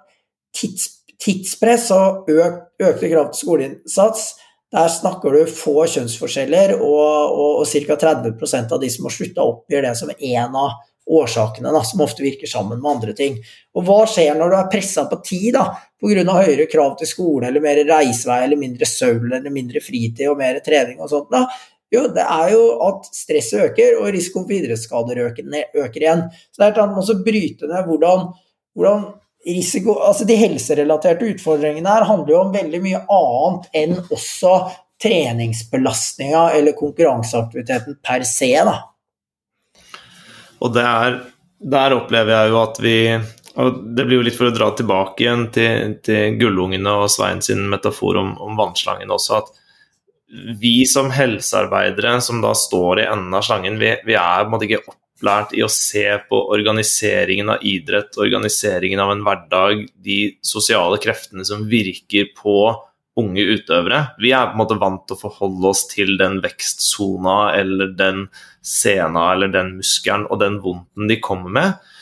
tids, tidspress og øk, økte krav til skoleinnsats der snakker du få kjønnsforskjeller, og, og, og ca. 30% av de som har slutta, oppgir det som en av årsakene, da, som ofte virker sammen med andre ting. Og hva skjer når du er pressa på tid da, pga. høyere krav til skole, eller mer reisevei, eller mindre søvn, eller mindre fritid og mer trening og sånt? da, jo, det er jo at stresset øker, og risikoen for idrettsskader øker, øker, igjen. Så det er man også bryte ned hvordan, hvordan risiko, altså De helserelaterte utfordringene her handler jo om veldig mye annet enn også treningsbelastninga eller konkurranseaktiviteten per se. da. Og der, der opplever jeg jo at vi og Det blir jo litt for å dra tilbake igjen til, til Gullungene og Svein sin metafor om, om vannslangen også, at vi som helsearbeidere som da står i enden av slangen, vi, vi er på en måte ikke opplært i å se på organiseringen av idrett, organiseringen av en hverdag, de sosiale kreftene som virker på unge utøvere. Vi er på en måte vant til å forholde oss til den vekstsona eller den sena eller den muskelen og den vondten de kommer med.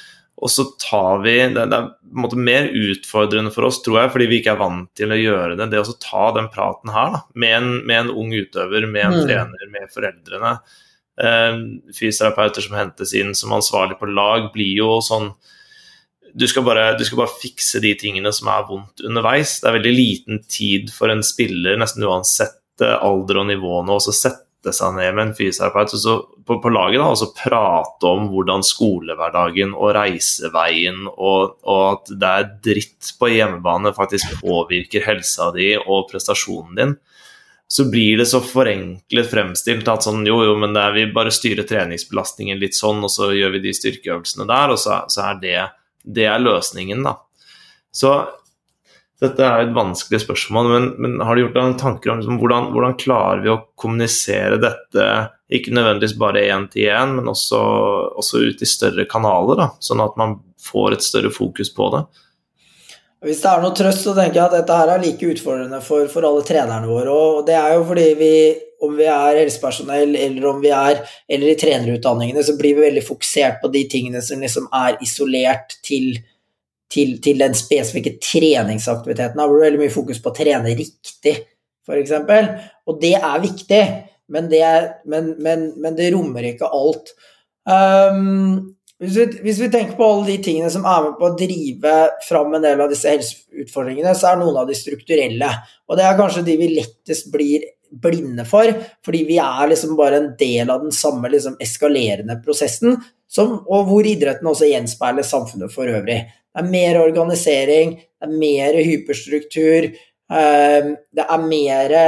Og så tar vi Det, det er på en måte mer utfordrende for oss, tror jeg, fordi vi ikke er vant til å gjøre det. Det å ta den praten her da, med, en, med en ung utøver, med en mm. trener, med foreldrene. Eh, fysioterapeuter som hentes inn som ansvarlig på lag, blir jo sånn du skal, bare, du skal, bare, fikse de tingene som er vondt underveis. Det er veldig liten tid for en spiller, nesten uansett eh, alder og nivå nå, å sette sette seg ned med en fysioterapeut på, på, laget da, og så prate om hvordan skolehverdagen og reiseveien og, og, at det er dritt på hjemmebane faktisk påvirker helsa di og prestasjonen din, så blir det så forenklet fremstilt at sånn jo, jo, men det er vi bare styrer treningsbelastningen litt sånn, og så gjør vi de styrkeøvelsene der, og så, så er det, det er løsningen, da. Så dette er et vanskelig spørsmål, men, men har du gjort deg noen tanker om liksom, hvordan, hvordan, klarer vi å kommunisere dette, ikke nødvendigvis bare én til én, men også, også, ut i større kanaler, da, sånn at man får et større fokus på det? Hvis det er noe trøst, så tenker jeg at dette her er like utfordrende for, for alle trenerne våre. Og det er jo fordi vi, om vi er helsepersonell eller om vi er eller i trenerutdanningene, så blir vi veldig fokusert på de tingene som liksom er isolert til, til, til den spesifikke treningsaktiviteten. Da blir det veldig mye fokus på å trene riktig, f.eks. Og det er viktig, men det, men, men, men det rommer ikke alt. Um, hvis vi, hvis vi, tenker på alle de tingene som er med på å drive fram en del av disse helseutfordringene, så er noen av de strukturelle. Og det er kanskje de vi lettest blir blinde for, fordi vi er liksom bare en del av den samme liksom eskalerende prosessen, som, og hvor idretten også gjenspeiler samfunnet for øvrig. Det er mer organisering, det er mer hyperstruktur, eh, det er mer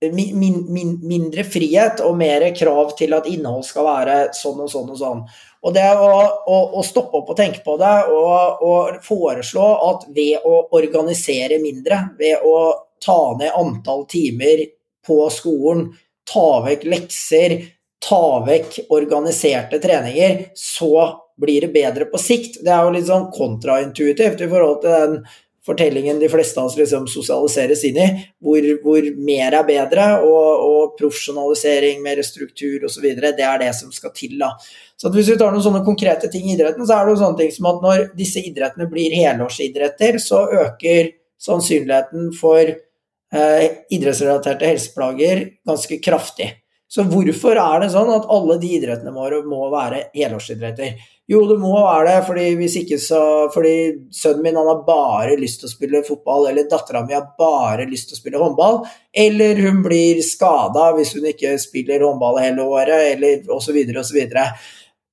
min, min, mindre frihet og mer krav til at innhold skal være sånn og sånn og sånn. Og det å, å, å stoppe opp og tenke på det og, og, foreslå at ved å organisere mindre, ved å ta ned antall timer på skolen, ta vekk lekser, ta vekk organiserte treninger, så blir det bedre på sikt. Det er jo litt sånn kontraintuitivt i forhold til den fortellingen de fleste av oss liksom sosialiseres inn i, hvor, hvor mer er bedre, og, og profesjonalisering, mer struktur osv., det er det som skal til. da. Så Hvis vi tar noen sånne konkrete ting i idretten, så er det jo sånne ting som at når disse idrettene blir helårsidretter, så øker sannsynligheten for eh, idrettsrelaterte helseplager ganske kraftig. Så hvorfor er det sånn at alle de idrettene våre må være helårsidretter? Jo, det må være det, fordi hvis ikke så Fordi sønnen min han har bare lyst til å spille fotball, eller dattera mi har bare lyst til å spille håndball, eller hun blir skada hvis hun ikke spiller håndball hele året, eller osv., osv.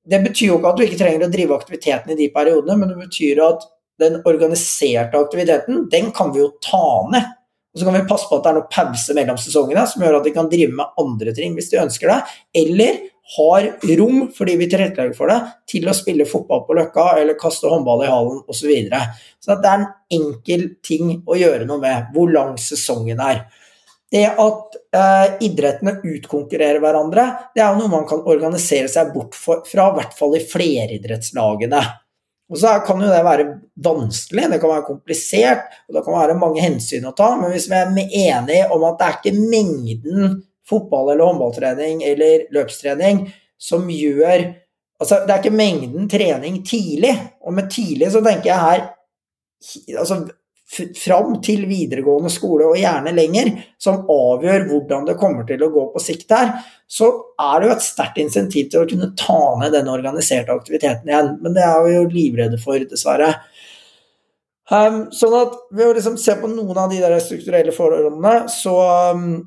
Det betyr jo ikke at du ikke trenger å drive aktiviteten i de periodene, men det betyr at den organiserte aktiviteten, den kan vi jo ta ned. Og så kan vi passe på at det er noe pause mellom sesongene som gjør at de kan drive med andre ting hvis de ønsker det. Eller har rom, fordi vi tilrettelegger for det, til å spille fotball på Løkka eller kaste håndball i hallen osv. Så, videre. så det er en enkel ting å gjøre noe med, hvor lang sesongen er. Det at eh, idrettene utkonkurrerer hverandre, det er jo noe man kan organisere seg bort fra, i hvert fall i fleridrettslagene. Og så kan jo det være vanskelig, det kan være komplisert, og det kan være mange hensyn å ta, men hvis vi er enige om at det er ikke mengden fotball- eller håndballtrening eller løpstrening som gjør Altså, det er ikke mengden trening tidlig, og med tidlig så tenker jeg her altså fram til videregående skole, og gjerne lenger, som avgjør hvordan det kommer til å gå på sikt her, så er det jo et sterkt insentiv til å kunne ta ned den organiserte aktiviteten igjen. Men det er vi jo livredde for, dessverre. Um, sånn at ved å liksom se på noen av de der strukturelle forholdene, så, um,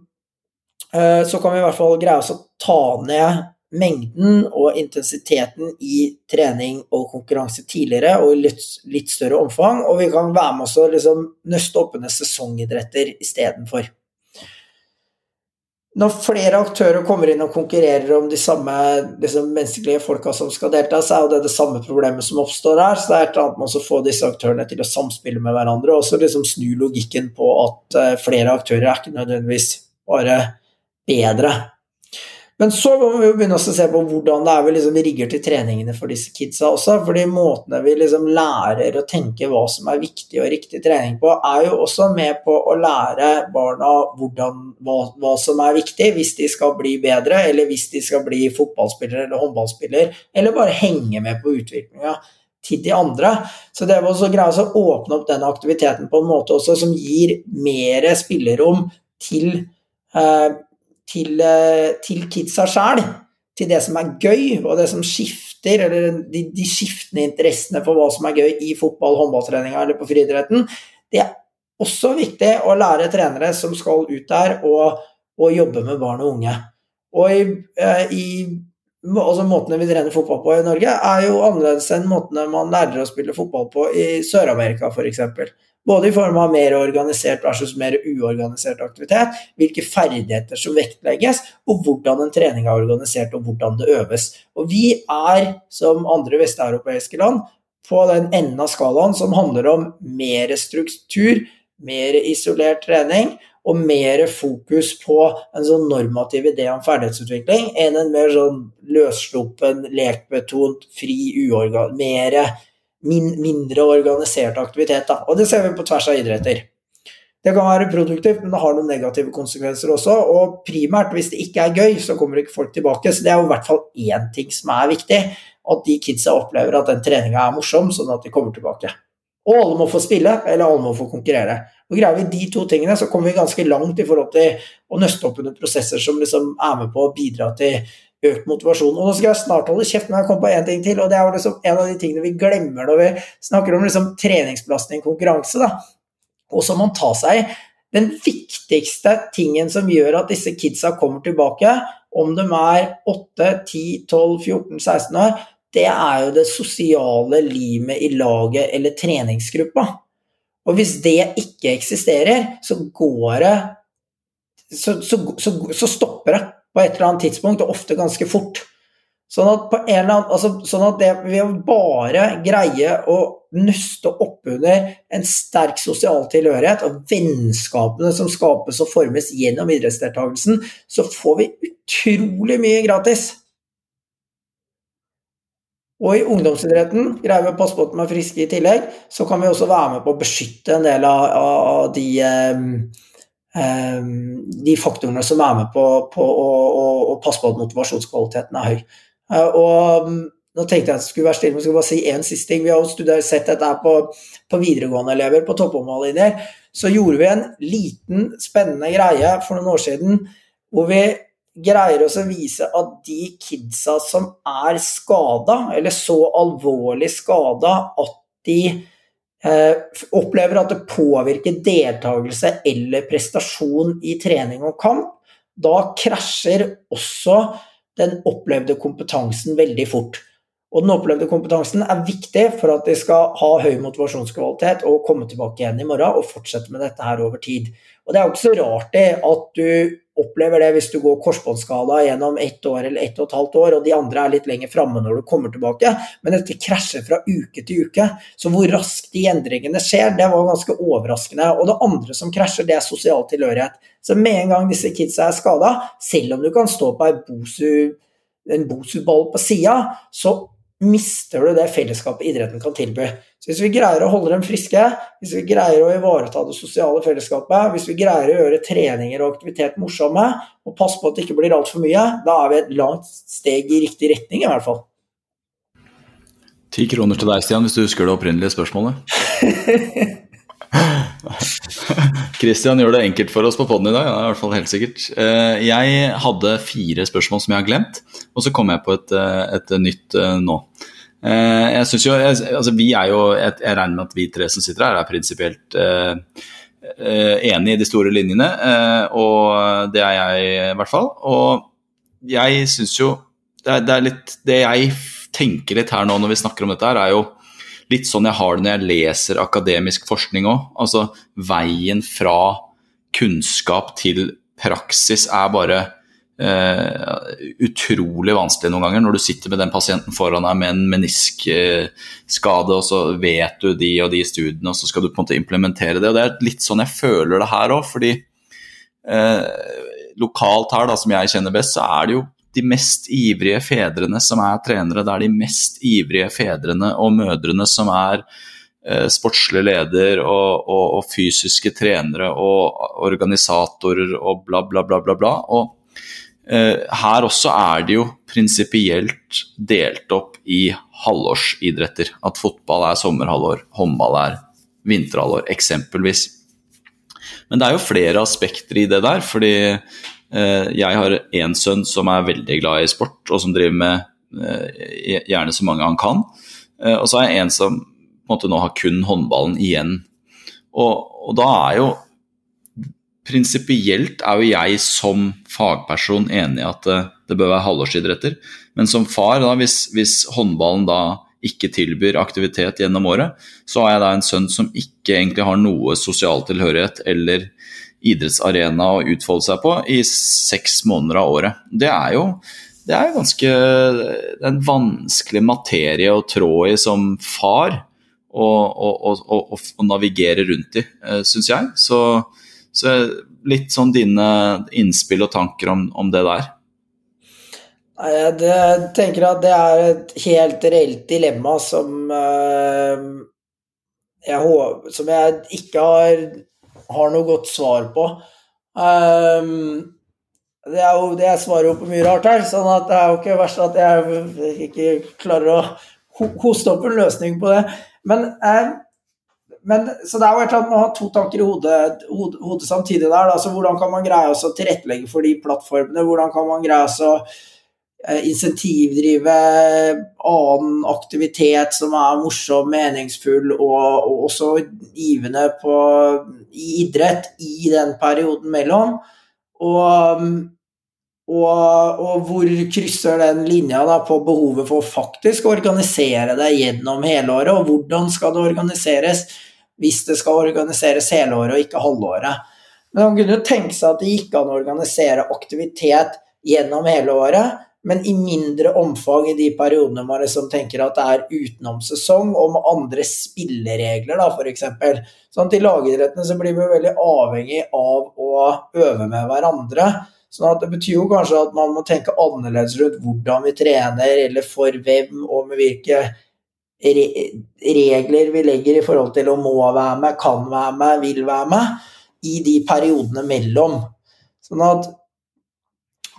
så kan vi i hvert fall greie oss å ta ned mengden og intensiteten i trening og konkurranse tidligere og i litt, litt større omfang, og vi kan være med oss og liksom nøste opp under sesongidretter istedenfor. Når flere aktører kommer inn og konkurrerer om de samme liksom, menneskelige folka som skal delta, så er jo det det samme problemet som oppstår her. Så det er et eller annet med å få disse aktørene til å samspille med hverandre, og så liksom snu logikken på at uh, flere aktører er ikke nødvendigvis bare bedre men så må vi jo begynne å se på hvordan det er vi liksom rigger til treningene for disse kidsa også. fordi måtene vi liksom lærer å tenke hva som er viktig og riktig trening på, er jo også med på å lære barna hvordan, hva, hva, som er viktig hvis de skal bli bedre, eller hvis de skal bli fotballspiller eller håndballspiller, eller bare henge med på utviklinga til de andre. Så det å greie å åpne opp den aktiviteten på en måte også som gir mer spillerom til eh, til, eh, til kidsa sjæl. Til det som er gøy, og det som skifter, eller de, de, skiftende interessene for hva som er gøy i fotball, håndballtreninga eller på friidretten. Det er også viktig å lære trenere som skal ut der og, og jobbe med barn og unge. Og i, eh, i altså Måtene vi trener fotball på i Norge, er jo annerledes enn måtene man lærer å spille fotball på i Sør-Amerika, f.eks. Både i form av mer organisert versus mer uorganisert aktivitet, hvilke ferdigheter som vektlegges, og hvordan en trening er organisert, og hvordan det øves. Og vi er, som andre vesteuropeiske land, på den enden av skalaen som handler om mer struktur, mer isolert trening, og mer fokus på en sånn normativ idé om ferdighetsutvikling enn en mer sånn løssluppen, lekbetont, fri, uorgan... Mer min, mindre organisert aktivitet. Da. Og det ser vi på tvers av idretter. Det kan være produktivt, men det har noen negative konsekvenser også. Og primært, hvis det ikke er gøy, så kommer ikke folk tilbake. Så det er jo i hvert fall én ting som er viktig. At de kidsa opplever at den treninga er morsom, sånn at de kommer tilbake. Og alle må få spille, eller alle må få konkurrere. Og Greier vi de to tingene, så kommer vi ganske langt i forhold til å nøste opp under prosesser som liksom er med på å bidra til økt motivasjon. Og nå skal jeg snart holde kjeft, men jeg kom på én ting til, og det er liksom en av de tingene vi glemmer når vi snakker om liksom treningsbelastning, konkurranse. da. Og så må man ta seg den viktigste tingen som gjør at disse kidsa kommer tilbake, om de er 8, 10, 12, 14, 16 år, det er jo det sosiale limet i laget eller treningsgruppa. Og hvis det ikke eksisterer, så går det så, så, så, så stopper det på et eller annet tidspunkt, og ofte ganske fort. Sånn at, annen, altså, sånn at det ved å bare greie å nøste oppunder en sterk sosial tilhørighet og vennskapene som skapes og formes gjennom idrettsdeltakelsen, så får vi utrolig mye gratis. Og i ungdomsidretten greier vi å passe på at de er friske i tillegg, så kan vi også være med på å beskytte en del av, av de eh, de faktorene som er med på, på å, å, å, passe på at motivasjonskvaliteten er høy. Eh, og mm, nå tenkte jeg at jeg skulle være stille, men skulle bare si én siste ting. Vi har studert, sett dette på, på videregående elever på toppomvalglinjer. Så gjorde vi en liten, spennende greie for noen år siden hvor vi greier oss å vise at de kidsa som er skada, eller så alvorlig skada at de opplever at det påvirker deltakelse eller prestasjon i trening og kamp, da krasjer også den opplevde kompetansen veldig fort. Og den opplevde kompetansen er viktig for at de skal ha høy motivasjonskvalitet og komme tilbake igjen i morgen og fortsette med dette her over tid. Og det er jo ikke så rart det at du opplever det hvis du går korsbåndskala gjennom ett år eller ett og et halvt år, og de andre er litt lenger framme når du kommer tilbake, men dette krasjer fra uke til uke. Så hvor raskt de endringene skjer, det var ganske overraskende. Og det andre som krasjer, det er sosial tilhørighet. Så med en gang disse kidsa er skada, selv om du kan stå på en Bosu-ball på sida, så mister du det fellesskapet idretten kan tilby. Så Hvis vi greier å holde dem friske, hvis vi greier å ivareta det sosiale fellesskapet, hvis vi greier å gjøre treninger og aktivitet morsomme, og passe på at det ikke blir altfor mye, da er vi et langt steg i riktig retning, i hvert fall. Ti kroner til deg, Stian, hvis du husker det opprinnelige spørsmålet. Kristian gjør det enkelt for oss på poden i dag, ja, i hvert fall helt sikkert. Eh, jeg hadde fire spørsmål som jeg har glemt, og så kom jeg på et, eh, et nytt eh, nå. Jeg synes jo, altså vi er jo, jeg, regner med at vi tre som sitter her er prinsipielt enig i de store linjene, og det er jeg i hvert fall. Og jeg syns jo det er, det er litt Det jeg tenker litt her nå når vi snakker om dette, her, er jo litt sånn jeg har det når jeg leser akademisk forskning òg. Altså veien fra kunnskap til praksis er bare uh, utrolig vanskelig noen ganger. Når du sitter med den pasienten foran deg med en meniskskade, og så vet du de og de studiene, og så skal du på en måte implementere det. og Det er litt sånn jeg føler det her òg, fordi uh, lokalt her, da, som jeg kjenner best, så er det jo de mest ivrige fedrene som er trenere. Det er de mest ivrige fedrene og mødrene som er uh, sportslig leder og, og, og, fysiske trenere og organisatorer og bla, bla, bla, bla. bla. Og her også er det jo prinsipielt delt opp i halvårsidretter. At fotball er sommerhalvår, håndball er vinterhalvår, eksempelvis. Men det er jo flere aspekter i det der. fordi Eh, jeg har én sønn som er veldig glad i sport, og som driver med eh, gjerne så mange han kan. Eh, og så har jeg en som på en måte nå har kun håndballen igjen. Og, og da er jo prinsipielt er jo jeg som fagperson enig i at det, det bør være halvårsidretter. Men som far, da, hvis, hvis, håndballen da ikke tilbyr aktivitet gjennom året, så har jeg da en sønn som ikke egentlig har noe sosial tilhørighet eller idrettsarena å utfolde seg på i seks måneder av året. Det er jo det er ganske en vanskelig materie å trå i som far å navigere rundt i, eh, syns jeg. Så, så, litt sånn dine innspill og tanker om, om det der. Jeg tenker at det er et helt reelt dilemma som jeg, jeg, som jeg ikke har, har, noe godt svar på. Um, det er jo, det jeg svarer jo på mye rart her, sånn at det er jo ikke verst at jeg ikke klarer å hoste opp en løsning på det. Men, eh, men så det er jo et eller annet med å ha to tanker i hodet, hodet, hodet samtidig der. Altså, hvordan kan man greie å tilrettelegge for de plattformene? Hvordan kan man greie å eh, insentivdrive annen aktivitet som er morsom, meningsfull og, og også givende på, i idrett i den perioden mellom? Og og, og, hvor krysser den linja da, på behovet for faktisk å organisere det gjennom hele året, og hvordan skal det organiseres hvis det skal organiseres hele året og ikke halvåret. Men man kunne jo tenke seg at det gikk an å organisere aktivitet gjennom hele året, men i mindre omfang i de periodene man liksom tenker at det er utenom sesong, og med andre spilleregler, da, f.eks. Sånn, til lagidrettene så blir vi veldig avhengig av å øve med hverandre. Sånn at Det betyr jo kanskje at man må tenke annerledes rundt hvordan vi trener, eller for hvem, og med hvilke regler vi legger i forhold til å må være med, kan være med, vil være med, i de periodene mellom. Sånn at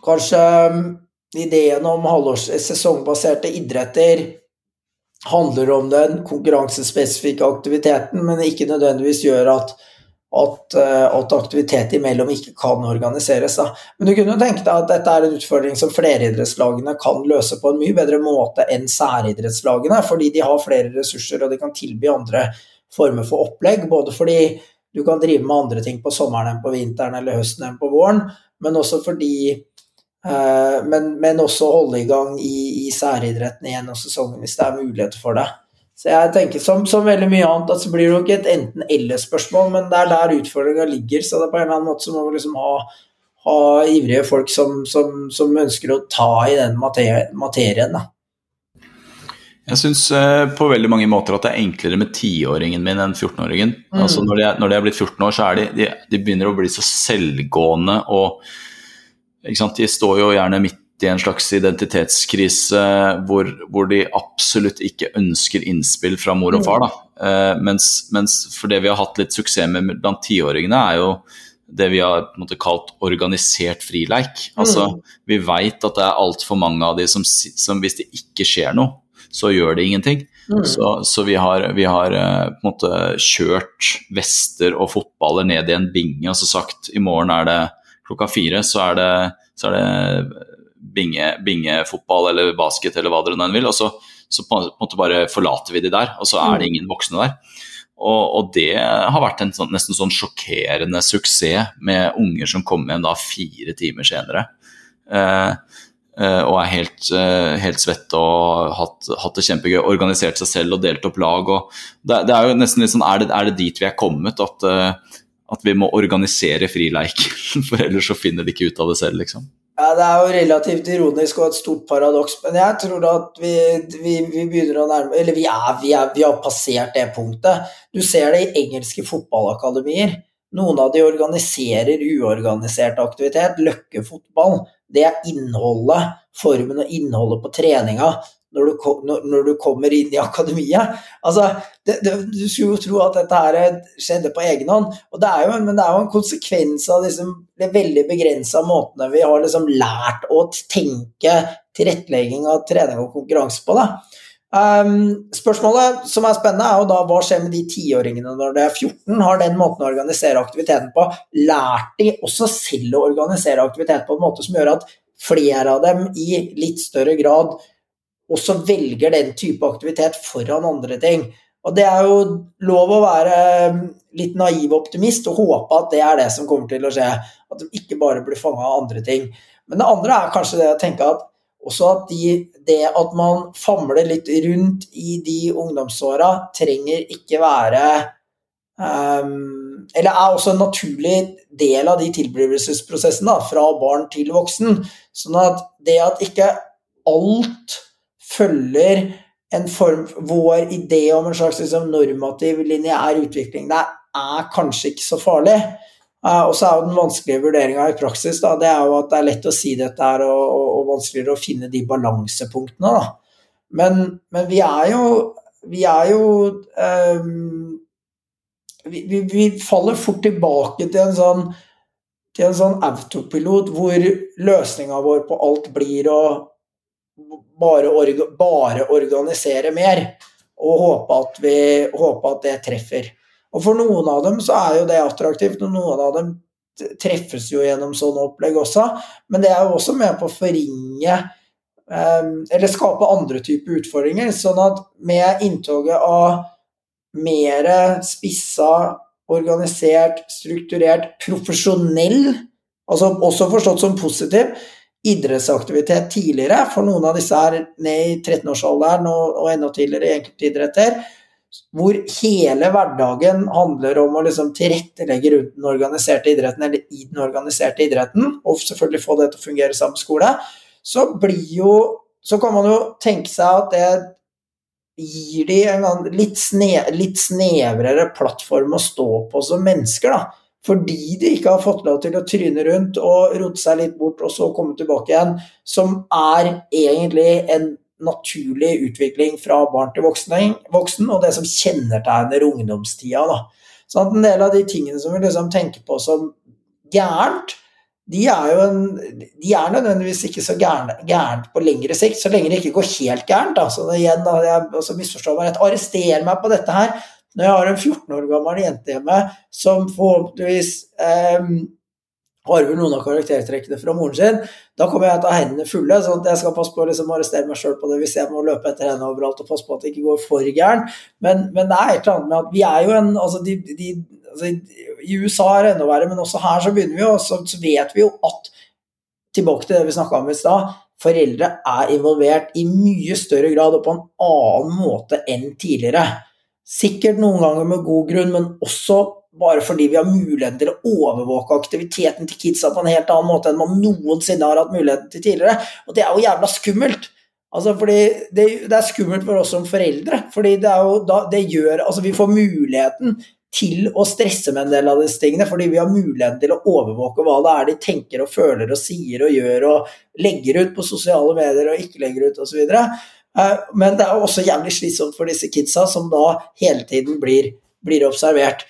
kanskje um, ideen om halvårs sesongbaserte idretter handler om den konkurransespesifikke aktiviteten, men ikke nødvendigvis gjør at at, eh, at, aktivitet imellom ikke kan organiseres. Da. Men du kunne tenke deg at dette er en utfordring som fleridrettslagene kan løse på en mye bedre måte enn særidrettslagene, fordi de har flere ressurser og de kan tilby andre former for opplegg. Både fordi du kan drive med andre ting på sommeren enn på vinteren eller høsten enn på våren, men også fordi eh, men, men, også holde i gang i, i særidretten gjennom sesongen hvis det er mulighet for det. Så jeg tenker som, som veldig mye annet, at så blir det jo ikke et enten-eller-spørsmål, men det er der utfordringa ligger. Så det er på en eller annen måte så må vi liksom ha, ha ivrige folk som, som, som, ønsker å ta i den materien. Da. Jeg syns uh, på veldig mange måter at det er enklere med tiåringen min enn 14-åringen. Mm. Altså når, de når de er blitt 14 år, så er de, de, de begynner å bli så selvgående og De står jo gjerne midt i en slags identitetskrise hvor, hvor, de absolutt ikke ønsker innspill fra mor og far. Da. Uh, mens, mens, for det vi har hatt litt suksess med blant tiåringene, er jo det vi har måte, kalt organisert frileik. Altså, mm. Vi vet at det er altfor mange av de som, som, hvis det ikke skjer noe, så gjør det ingenting. Mm. Så, så, vi har, vi har på en måte kjørt vester og fotballer ned i en binge og så sagt i morgen er det klokka fire, så er det, så er det bingefotball eller basket eller hva dere nå vil. Og så, så, på en måte bare forlater vi de der, og så er det mm. ingen voksne der. Og, og det har vært en sånn, nesten sånn sjokkerende suksess med unger som kommer hjem da fire timer senere. Eh, eh, og er helt, eh, helt svette og hatt, hatt, det kjempegøy. Organisert seg selv og delt opp lag. Det, det, er jo nesten litt sånn, er det, er det dit vi er kommet? At, eh, at vi må organisere frileik? For ellers så finner de ikke ut av det selv, liksom. Ja, Det er jo relativt ironisk og et stort paradoks, men jeg tror at vi, vi, vi begynner å nærme Eller vi, er, vi, er, vi, har passert det punktet. Du ser det i engelske fotballakademier. Noen av de organiserer uorganisert aktivitet. Løkkefotball. Det er innholdet, formen og innholdet på treninga når du, når, når du, kommer inn i akademiet. Altså, det, det, du skulle jo tro at dette her skjedde på egen hånd, og det er jo, men det er jo en konsekvens av liksom, de veldig begrensa måtene vi har liksom lært å tenke tilrettelegging av trening og konkurranse på. Da. Um, spørsmålet som er spennende, er jo da hva skjer med de tiåringene når de er 14? Har den måten å organisere aktiviteten på lært de også selv å organisere aktivitet på en måte som gjør at flere av dem i litt større grad også velger den type aktivitet foran andre ting. Og det er jo lov å være litt naiv optimist og håpe at det er det som kommer til å skje. At de ikke bare blir fanga av andre ting. Men det andre er kanskje det å tenke at også at de, det at man famler litt rundt i de ungdomsåra, trenger ikke være um, Eller er også en naturlig del av de tilblivelsesprosessene, fra barn til voksen. Sånn at det at ikke alt følger en form, vår idé om en slags liksom, normativ, lineær utvikling det er kanskje ikke så farlig. Uh, og så er jo den vanskelige vurderinga i praksis da, det er jo at det er lett å si dette her, og, og, og vanskeligere å finne de balansepunktene. da. Men, men vi er jo Vi er jo um, vi, vi, vi, faller fort tilbake til en sånn til en sånn autopilot hvor løsninga vår på alt blir å bare, orga, bare organisere mer og håpe at, vi, håpe at det treffer. Og for noen av dem så er jo det attraktivt, og noen av dem treffes jo gjennom sånne opplegg også, men det er jo også med på å forringe um, eller skape andre typer utfordringer. Sånn at med inntoget av mer spissa, organisert, strukturert, profesjonell, altså også forstått som positiv, idrettsaktivitet tidligere, for noen av disse er ned i 13-årsalderen og, og enda tidligere i enkeltidretter, hvor hele hverdagen handler om å liksom tilrettelegge rundt den organiserte idretten, eller i den organiserte idretten, og selvfølgelig få det til å fungere sammen med skole, så blir jo Så kan man jo tenke seg at det gir de en litt, sne, litt snevrere plattform å stå på som mennesker, da fordi de ikke har fått lov til å tryne rundt og rote seg litt bort og så komme tilbake igjen, som er egentlig en naturlig utvikling fra barn til voksen, voksen og det som kjennetegner ungdomstida. Da. Sånn at en del av de tingene som vi liksom tenker på som gærent, de er jo en, de er nødvendigvis ikke så gærent, på lengre sikt, så lenge det ikke går helt gærent. Da. Så igjen, da, jeg altså misforstår meg rett, arrester meg på dette her, når jeg har en 14 år gammel jente hjemme som forhåpentligvis eh, har noen av karaktertrekkene fra moren sin, da kommer jeg til å ha hendene fulle. sånn at jeg skal passe på å liksom arrestere meg sjøl på det hvis jeg må løpe etter henne overalt og passe på at det ikke går for gæren. Men, men, det er et eller annet med at vi er jo en altså, de, de, altså I USA er det enda verre, men også her så begynner vi jo, så, så vet vi jo at Tilbake til det vi snakka om i stad. Foreldre er involvert i mye større grad og på en annen måte enn tidligere. Sikkert noen ganger med god grunn, men også bare fordi vi har muligheten til å overvåke aktiviteten til kidsa på en helt annen måte enn man noensinne har hatt muligheten til tidligere. Og det er jo jævla skummelt. Altså fordi det, det er skummelt for oss som foreldre. fordi det, jo da, det gjør Altså, vi får muligheten til å stresse med en del av disse tingene, fordi vi har muligheten til å overvåke hva det er de tenker og føler og sier og gjør og legger ut på sosiale medier og ikke legger ut osv. Eh, men det er også jævlig slitsomt for disse kidsa, som da hele tiden blir, blir observert.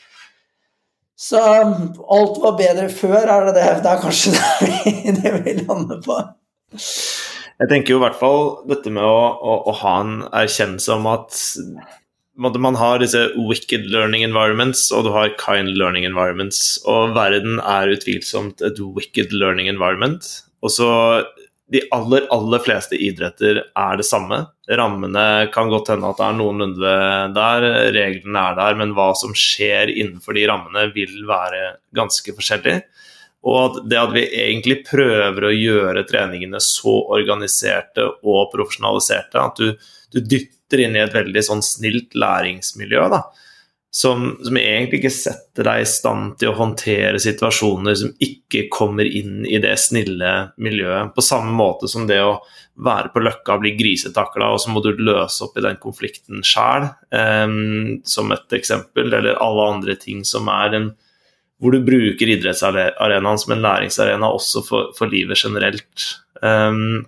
Så um, alt var bedre før, er det det? Det er kanskje det vi, lander på. Jeg tenker jo i hvert fall dette med å, å, å ha en erkjennelse om at man har disse wicked learning environments og du har kind learning environments. Og verden er utvilsomt et wicked learning environment. Og så de aller, aller fleste idretter er det samme. Rammene kan godt hende at det er noenlunde der, reglene er der, men hva som skjer innenfor de rammene vil være ganske forskjellig. Og det at vi egentlig prøver å gjøre treningene så organiserte og profesjonaliserte at du, du dytter inn i et veldig sånn snilt læringsmiljø. da som, som, egentlig ikke setter deg i stand til å håndtere situasjoner som ikke kommer inn i det snille miljøet. På samme måte som det å være på Løkka og bli grisetakla, og så må du løse opp i den konflikten sjæl, eh, som et eksempel, eller alle andre ting som er en hvor du bruker idrettsarenaen som en læringsarena også for, for livet generelt. Um,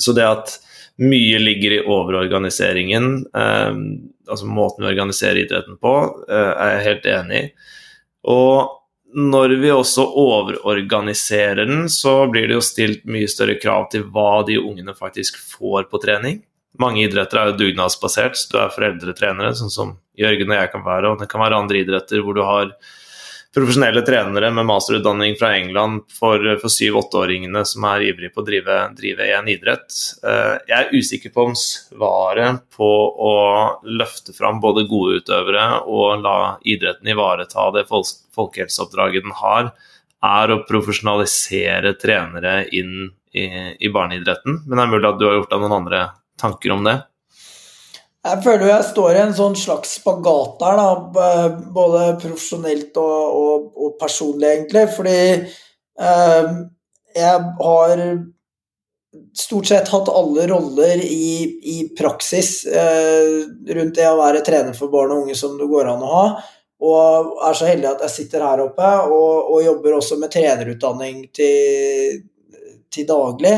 så det at mye ligger i overorganiseringen. Eh, altså måten vi organiserer idretten på, eh, er jeg helt enig i. Og når vi også overorganiserer den, så blir det jo stilt mye større krav til hva de ungene faktisk får på trening. Mange idretter er jo dugnadsbasert, så du er foreldretrenere, sånn som Jørgen og jeg kan være, og det kan være andre idretter hvor du har profesjonelle trenere med masterutdanning fra England for, for syv-åtteåringene som er ivrige på å drive, drive en idrett. Eh, jeg er usikker på om svaret på å løfte fram både gode utøvere og la idretten ivareta det folkehelseoppdraget den har, er å profesjonalisere trenere inn i, i barneidretten. Men det er mulig at du har gjort deg noen andre tanker om det? Jeg føler jeg står i en sånn slags spagat der, da, både profesjonelt og, og, og personlig, egentlig. Fordi eh, jeg har stort sett hatt alle roller i, i praksis eh, rundt det å være trener for barn og unge som det går an å ha. Og er så heldig at jeg sitter her oppe og, og jobber også med trenerutdanning til, til daglig.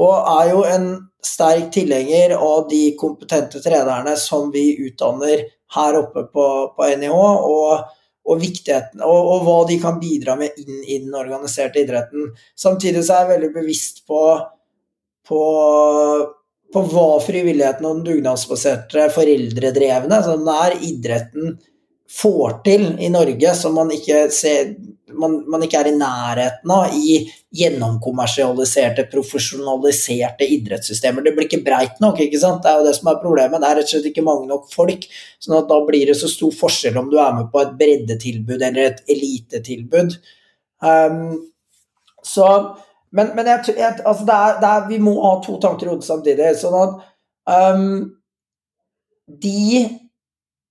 Og er jo en sterk tilhenger av de kompetente trenerne som vi utdanner her oppe på, på NIH, og, og viktigheten, og, og, hva de kan bidra med inn i den organiserte idretten. Samtidig så er jeg veldig bevisst på, på, på hva frivilligheten og den dugnadsbaserte foreldredrevne, altså er idretten, får til i Norge, som man ikke ser man, man, ikke er i nærheten av i gjennomkommersialiserte, profesjonaliserte idrettssystemer. Det blir ikke breit nok, ikke sant. Det er jo det som er problemet. Det er rett og slett ikke mange nok folk. sånn at da blir det så stor forskjell om du er med på et breddetilbud eller et elitetilbud. Um, så Men, men jeg, jeg, altså det er, det er, vi må ha to tanker i hodet samtidig. Sånn at um, de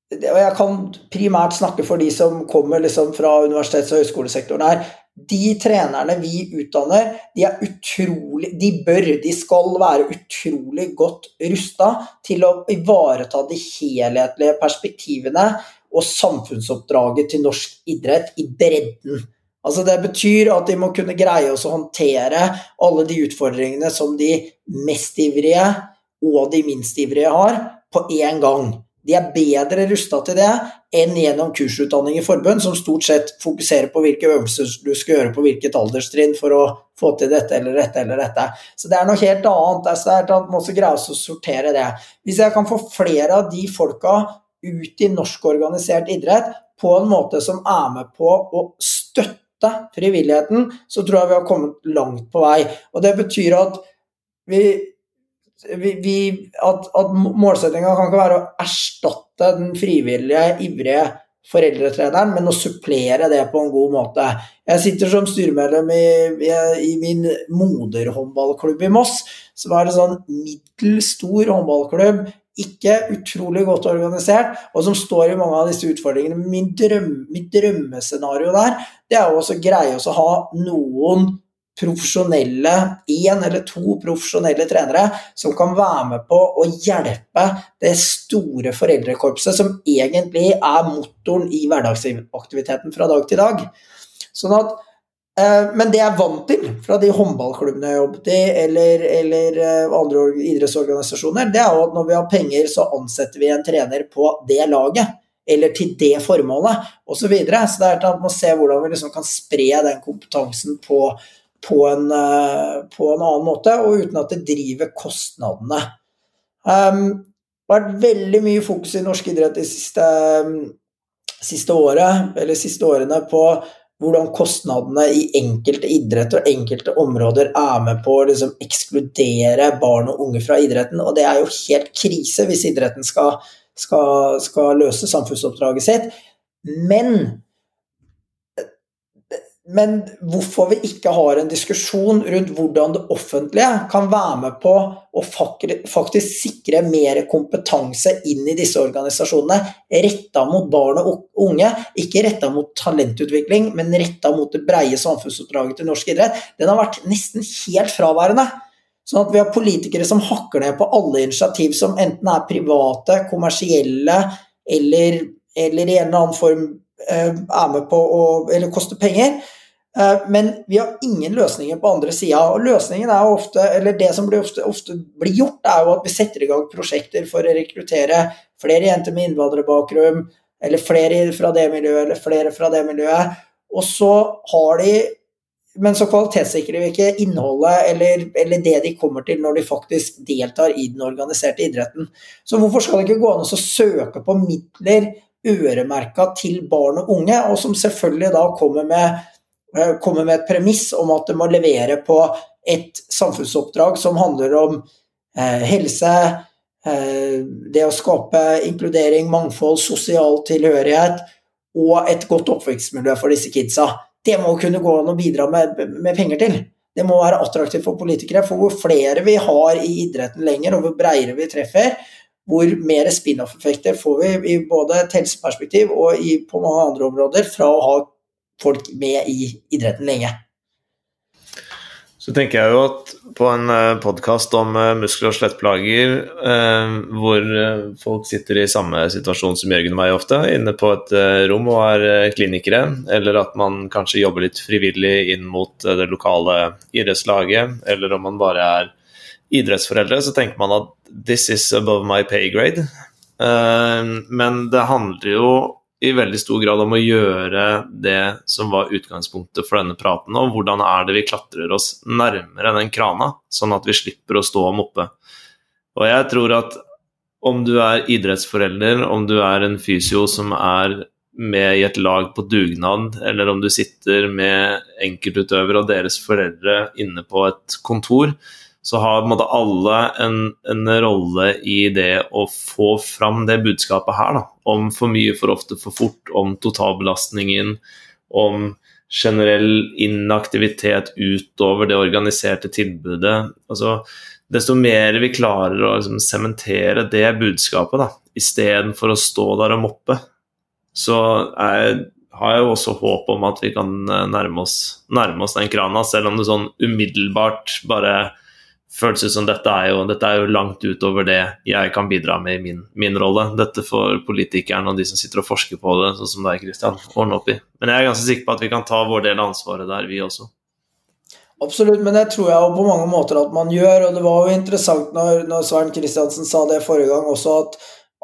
og jeg kan primært snakke for de som kommer liksom fra universitets- og høyskolesektoren her. De trenerne vi utdanner, de er utrolig De bør, de skal være utrolig godt rusta til å ivareta de helhetlige perspektivene og samfunnsoppdraget til norsk idrett i bredden. Altså Det betyr at de må kunne greie å håndtere alle de utfordringene som de mest ivrige og de minst ivrige har, på én gang. De er bedre rusta til det enn gjennom kursutdanning i forbund, som stort sett fokuserer på hvilke øvelser du skal gjøre på hvilket alderstrinn for å få til dette eller dette eller dette. Så det er noe helt annet. Det er at Man må greie å sortere det. Hvis jeg kan få flere av de folka ut i norsk organisert idrett på en måte som er med på å støtte frivilligheten, så tror jeg vi har kommet langt på vei. Og det betyr at vi vi, vi, at, at målsettinga kan ikke være å erstatte den frivillige, ivrige foreldretreneren, men å supplere det på en god måte. Jeg sitter som styremedlem i, i, i min moderhåndballklubb i Moss, som er en sånn middels håndballklubb. Ikke utrolig godt organisert, og som står i mange av disse utfordringene. Min drøm, mitt drømmescenario der, det er jo også greie å ha noen profesjonelle, én eller to profesjonelle trenere som kan være med på å hjelpe det store foreldrekorpset som egentlig er motoren i hverdagsaktiviteten fra dag til dag. Sånn at, eh, men det jeg er vant til fra de håndballklubbene jeg jobbet i, eller, eller eh, andre idrettsorganisasjoner, det er jo at når vi har penger, så ansetter vi en trener på det laget eller til det formålet, osv. Så, videre. så det er at man ser hvordan vi liksom kan spre den kompetansen på på en, eh, på en, annen måte, og uten at det driver kostnadene. Um, det har vært veldig mye fokus i norsk idrett de siste, siste, året, siste årene på hvordan kostnadene i enkelte idretter og enkelte områder er med på å liksom ekskludere barn og unge fra idretten. Og det er jo helt krise hvis idretten skal, skal, skal løse samfunnsoppdraget sitt. Men men hvorfor vi ikke har en diskusjon rundt hvordan det offentlige kan være med på å faktisk sikre mer kompetanse inn i disse organisasjonene, retta mot barn og unge, ikke retta mot talentutvikling, men retta mot det breie samfunnsoppdraget til norsk idrett, den har vært nesten helt fraværende. Sånn at vi har politikere som hakker ned på alle initiativ som enten er private, kommersielle eller, eller i en eller annen form eh, er med på å Eller koster penger. Eh, men vi har ingen løsninger på andre sida. Og løsningen er ofte, eller det som blir ofte, ofte, blir gjort, er jo at vi setter i gang prosjekter for å rekruttere flere jenter med innvandrerbakgrunn, eller flere fra det miljøet, eller flere fra det miljøet. Og så har de Men så kvalitetssikrer vi ikke innholdet eller, eller, det de kommer til når de faktisk deltar i den organiserte idretten. Så hvorfor skal det ikke gå an å søke på midler øremerka til barn og unge, og som selvfølgelig da kommer med, kommer med et premiss om at det må levere på et samfunnsoppdrag som handler om eh, helse, eh, det å skape inkludering, mangfold, sosial tilhørighet og et godt oppvekstmiljø for disse kidsa. Det må kunne gå an å bidra med, med penger til. Det må være attraktivt for politikere. For hvor flere vi har i idretten lenger, og hvor bredere vi treffer, hvor mer spin-off-effekter får vi i både et helseperspektiv og i, på mange andre områder fra å ha folk med i idretten lenge. Så tenker jeg jo at på en eh, podkast om eh, muskel- og skjelettplager, eh, hvor folk sitter i samme situasjon som Jørgen og meg ofte, inne på et rom og er klinikere, eller at man kanskje jobber litt frivillig inn mot det lokale idrettslaget, eller om man bare er idrettsforeldre, så tenker man at 'this is above my pay grade'. Men det handler jo i veldig stor grad om å gjøre det som var utgangspunktet for denne praten, og hvordan er det vi klatrer oss nærmere den krana, sånn at vi slipper å stå om oppe. Og jeg tror at om du er idrettsforelder, om du er en fysio som er med i et lag på dugnad, eller om du sitter med enkeltutøvere og deres foreldre inne på et kontor, så har måte, alle en, en, rolle i det å få fram det budskapet her. Da. Om for mye, for ofte, for fort, om totalbelastningen, om generell inaktivitet utover det organiserte tilbudet. Altså, desto mer vi klarer å liksom, sementere det budskapet, da, istedenfor å stå der og moppe, så er, har jeg jo også håp om at vi kan eh, nærme oss, nærme oss den krana, selv om det sånn umiddelbart bare føles ut som dette er, jo, dette er jo langt utover det jeg kan bidra med i min, min rolle. Dette får politikerne og de som sitter og forsker på det, sånn som deg, Kristian, ordne opp i. Men jeg er ganske sikker på at vi kan ta vår del av ansvaret der, vi også. Absolutt, men det tror jeg på mange måter at man gjør. Og det var jo interessant når, når Svein Kristiansen sa det forrige gang også, at,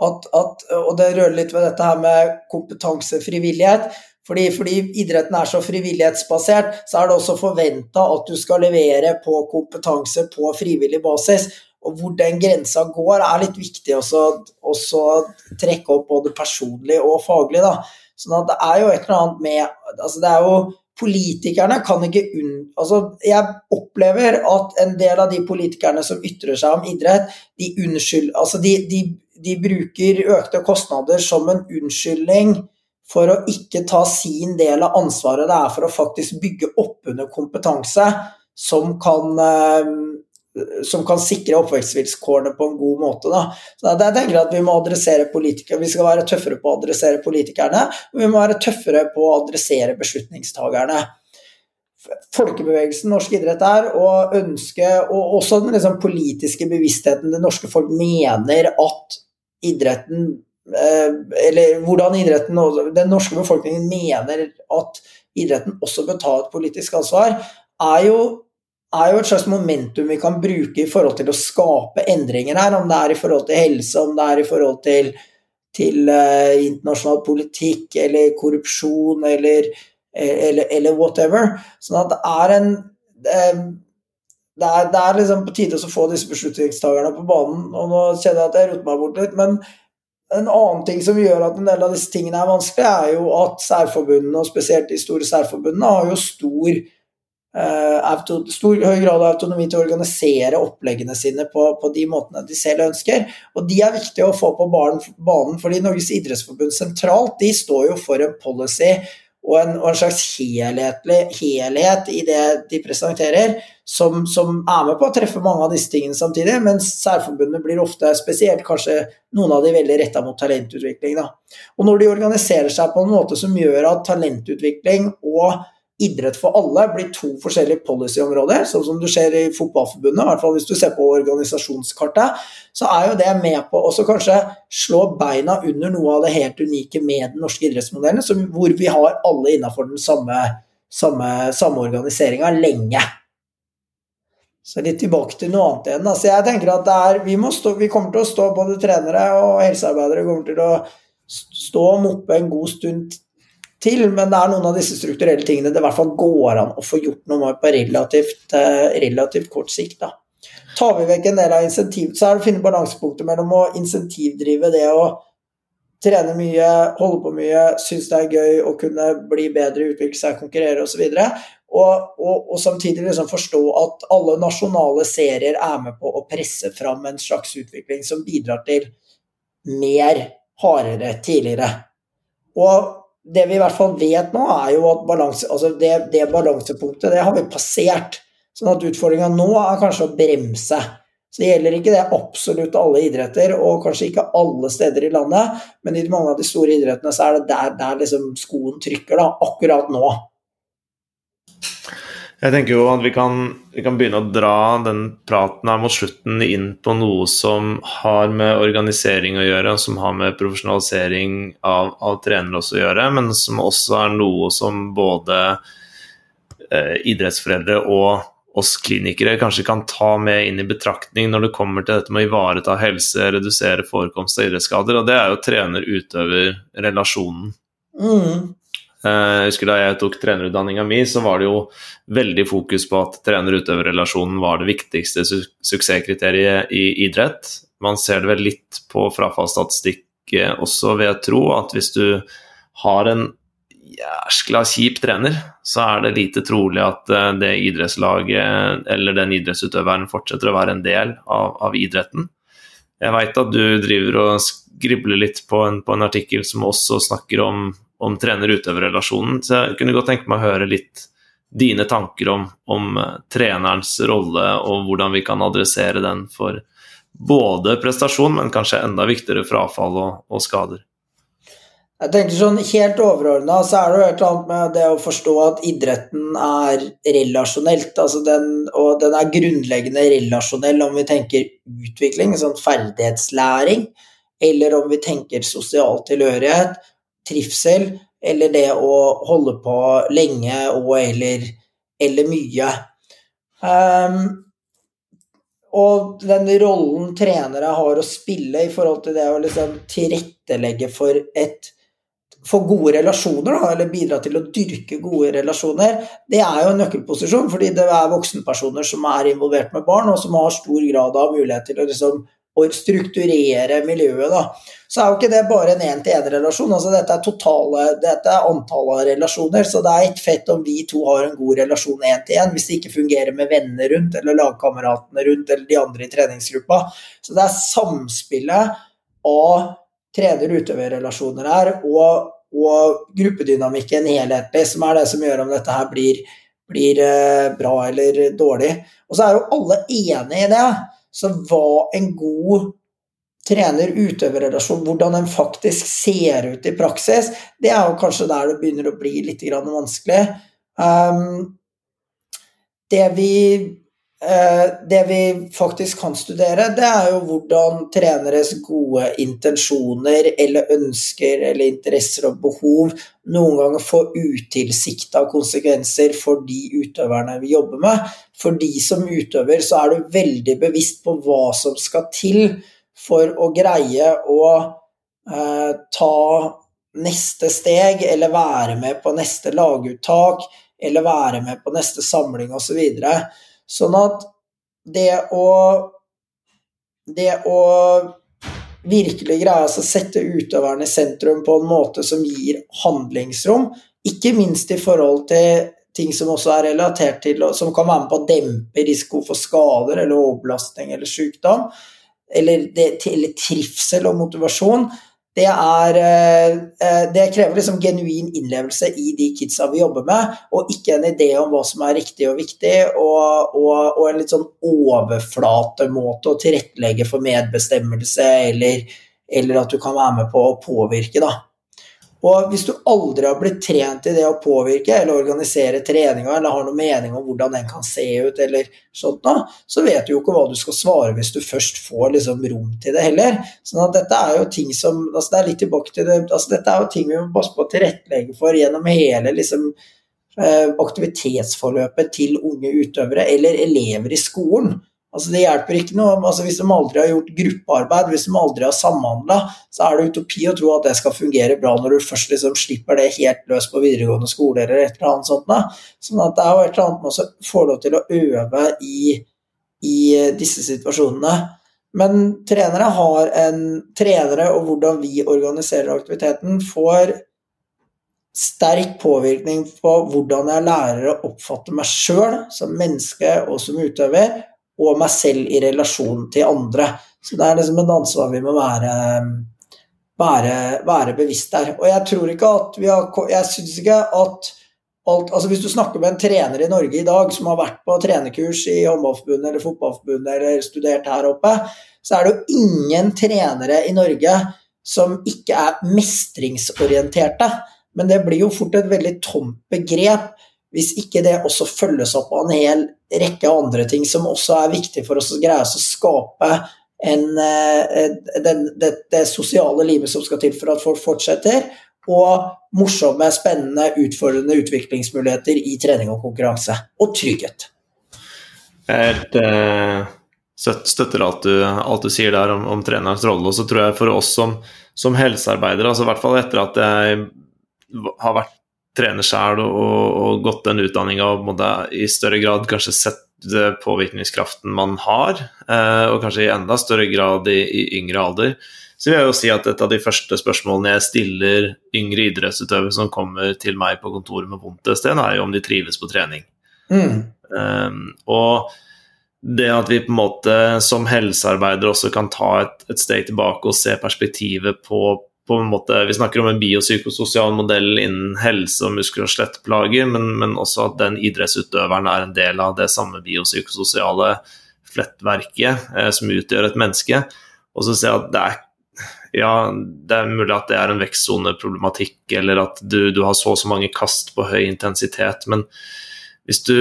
at, at, og det rører litt ved dette her med kompetansefrivillighet. Fordi, fordi, idretten er så frivillighetsbasert, så er det også forventa at du skal levere på kompetanse på frivillig basis. Og hvor den grensa går, er litt viktig å trekke opp både personlig og faglig. Da. Sånn at det er jo et eller annet med altså det er jo Politikerne kan ikke unn... Altså, jeg opplever at en del av de politikerne som ytrer seg om idrett, de unnskyld... Altså, de, de, de bruker økte kostnader som en unnskyldning for å ikke ta sin del av ansvaret det er for å faktisk bygge opp under kompetanse som kan, eh, som kan sikre oppvekstvilkårene på en god måte. Da. Så jeg tenker at Vi må adressere politikere, vi skal være tøffere på å adressere politikerne, og vi må være tøffere på å adressere beslutningstagerne. Folkebevegelsen norsk idrett er, og ønske, og også den liksom politiske bevisstheten det norske folk mener at idretten eller hvordan idretten og den norske befolkningen mener at idretten også bør ta et politisk ansvar, er jo, er jo, et slags momentum vi kan bruke i forhold til å skape endringer her. Om det er i forhold til helse, om det er i forhold til, til uh, internasjonal politikk eller korrupsjon eller, eller, eller, whatever. Sånn at det er en um, det er, det er, liksom på tide å få disse beslutningstakerne på banen. og Nå kjenner jeg at jeg roter meg bort litt, men en annen ting som gjør at en del av disse tingene er vanskelig, er jo at særforbundene, og spesielt de store særforbundene, har jo stor, eh, auto, stor høy grad av autonomi til å organisere oppleggene sine på, på, de måtene de selv ønsker. Og de er viktige å få på banen, fordi Norges idrettsforbund sentralt de står jo for en policy og en, og en slags helhet i det de presenterer, som, som, er med på å treffe mange av disse tingene samtidig, mens særforbundene blir ofte, spesielt kanskje noen av de veldig retta mot talentutvikling. Da. Og når de organiserer seg på en måte som gjør at talentutvikling og idrett for alle blir to forskjellige policyområder, sånn som du ser i Fotballforbundet, i hvert fall hvis du ser på organisasjonskartet, så er jo det med på å kanskje slå beina under noe av det helt unike med den norske idrettsmodellen, hvor vi har alle innafor den samme, samme, samme organiseringa lenge. Så litt tilbake til noe annet igjen. Altså jeg tenker at er, vi, stå, vi, kommer til å stå, både trenere og helsearbeidere kommer til å stå og moppe en god stund til, men det er noen av disse strukturelle tingene det i hvert fall går an å få gjort noe med på relativt, eh, relativt kort sikt. Da. Tar vi vekk en del av insentiv, så er det å finne balansepunktet mellom å insentivdrive det å trene mye, holde på mye, synes det er gøy å kunne bli bedre, utvikle seg, konkurrere osv. Og, og, og samtidig liksom forstå at alle nasjonale serier er med på å presse fram en slags utvikling som bidrar til mer hardere tidligere. Og det vi i hvert fall vet nå, er jo at balanse, altså det, det balansepunktet det har vi passert. Sånn at utfordringa nå er kanskje å bremse. Så det gjelder ikke det absolutt alle idretter, og kanskje ikke alle steder i landet, men i mange av de store idrettene så er det der, der liksom skoen trykker, da, akkurat nå. Jeg tenker jo at vi kan, vi kan, begynne å dra den praten her mot slutten inn på noe som har med organisering å gjøre, som har med profesjonalisering av, av trenere også å gjøre, men som også er noe som både eh, idrettsforeldre og oss klinikere kanskje kan ta med inn i betraktning når det kommer til dette med å ivareta helse, redusere forekomst av idrettsskader, og det er jo trener-utøver-relasjonen. Mm. Eh, jeg husker Da jeg tok trenerutdanninga mi, så var det jo veldig fokus på at trener-utøver-relasjonen var det viktigste su suksesskriteriet i idrett. Man ser det vel litt på frafallsstatistikk også, vil jeg tro, at hvis du har en jæskla kjip trener, så er det lite trolig at eh, det idrettslaget eller den idrettsutøveren fortsetter å være en del av, av idretten. Jeg veit at du driver og skribler litt på en, på en artikkel som også snakker om om trener-utøver-relasjonen. Så jeg kunne godt tenke meg å høre litt dine tanker om, om uh, trenerens rolle, og hvordan vi kan adressere den for både prestasjon, men kanskje enda viktigere frafall og, og skader. Jeg tenker sånn Helt overordna så er det jo et eller annet med det å forstå at idretten er relasjonelt. altså den, Og den er grunnleggende relasjonell om vi tenker utvikling, sånn ferdighetslæring, eller om vi tenker sosial tilhørighet trivsel, eller det å holde på lenge og eller, eller mye. Um, og den rollen trenere har å spille i forhold til det å liksom tilrettelegge for, et, for gode relasjoner, da, eller bidra til å dyrke gode relasjoner, det er jo en nøkkelposisjon, fordi det er voksenpersoner som er involvert med barn, og som har stor grad av mulighet til å liksom å strukturere miljøet, da, så er jo ikke det bare en én-til-én-relasjon. altså Dette er totale, dette er antallet av relasjoner, så det er ikke fett om vi to har en god relasjon én-til-én hvis det ikke fungerer med venner rundt, eller lagkameratene rundt, eller de andre i treningsgruppa. Så det er samspillet av trener-utøver-relasjoner her, og, og, gruppedynamikken helhetlig, som er det som gjør om dette her blir, blir eh, bra eller dårlig. Og så er jo alle enige i det. Så hva en god trener-utøver-relasjon, hvordan den faktisk ser ut i praksis, det er jo kanskje der det begynner å bli litt vanskelig. Um, det, vi, det vi faktisk kan studere, det er jo hvordan treneres gode intensjoner eller ønsker eller interesser og behov noen ganger får utilsikta konsekvenser for de utøverne vi jobber med. For de som utøver, så er du veldig bevisst på hva som skal til for å greie å eh, ta neste steg, eller være med på neste laguttak, eller være med på neste samling osv. Så sånn at det å Det å virkelig greie å sette utøveren i sentrum på en måte som gir handlingsrom, ikke minst i forhold til ting som også er relatert til, som kan være med på å dempe risiko for skader eller overbelastning eller sykdom, eller, det, eller trivsel og motivasjon, det, er, eh, eh, det krever liksom genuin innlevelse i de kidsa vi jobber med, og ikke en idé om hva som er riktig og viktig, og, og, og en litt sånn overflatemåte å tilrettelegge for medbestemmelse, eller, eller, at du kan være med på å påvirke, da. Og hvis du aldri har blitt trent i det å påvirke eller organisere treninga, eller har noen mening om hvordan den kan se ut, eller sånt noe, så vet du jo ikke hva du skal svare hvis du først får liksom rom til det heller. Sånn at dette er jo ting som altså Det er litt tilbake til det altså Dette er jo ting vi må passe på å tilrettelegge for gjennom hele liksom eh, aktivitetsforløpet til unge utøvere eller elever i skolen. Altså Det hjelper ikke noe altså Hvis de aldri har gjort gruppearbeid, hvis de aldri har samhandla, så er det utopi å tro at det skal fungere bra når du først liksom slipper det helt løs på videregående skole eller et eller annet sånt. Da. Sånn at det er jo et eller annet med å få lov til å øve i, i disse situasjonene. Men trenere har en Trenere og hvordan vi organiserer aktiviteten, får sterk påvirkning på hvordan jeg lærer å oppfatte meg sjøl som menneske og som utøver, og meg selv i relasjon til andre. Så det er liksom et ansvar vi må være, være, være bevisst der. Og jeg tror ikke at vi har Jeg syns ikke at alt Altså hvis du snakker med en trener i Norge i dag som har vært på trenerkurs i Håndballforbundet eller Fotballforbundet eller studert her oppe, så er det jo ingen trenere i Norge som ikke er mestringsorienterte. Men det blir jo fort et veldig tomt begrep hvis ikke det også følges opp av en hel rekke andre ting som også er viktig for oss å greie oss å skape en, eh, den, det, det, sosiale livet som skal til for at folk fortsetter, og morsomme, spennende, utfordrende utviklingsmuligheter i trening og konkurranse. Og trygghet. Jeg helt, uh, støtter alt du, alt du, sier der om, om trenerens rolle. Og så tror jeg for oss som, som helsearbeidere, altså i hvert fall etter at jeg har vært trener sjøl og, og, gått den utdanninga og i større grad kanskje sett påvirkningskraften man har, eh, og kanskje i enda større grad i, i, yngre alder, så vil jeg jo si at et av de første spørsmålene jeg stiller yngre idrettsutøvere som kommer til meg på kontoret med vondt et sted, er jo om de trives på trening. Mm. Um, og det at vi på en måte som helsearbeidere også kan ta et, et steg tilbake og se perspektivet på på en måte, Vi snakker om en biopsykososial modell innen helse og muskel- og skjelettplager, men, men, også at den idrettsutøveren er en del av det samme biopsykososiale flettverket eh, som utgjør et menneske. Og så ser jeg at det er ja, det er mulig at det er en vekstsoneproblematikk, eller at du, du har så og så mange kast på høy intensitet, men hvis du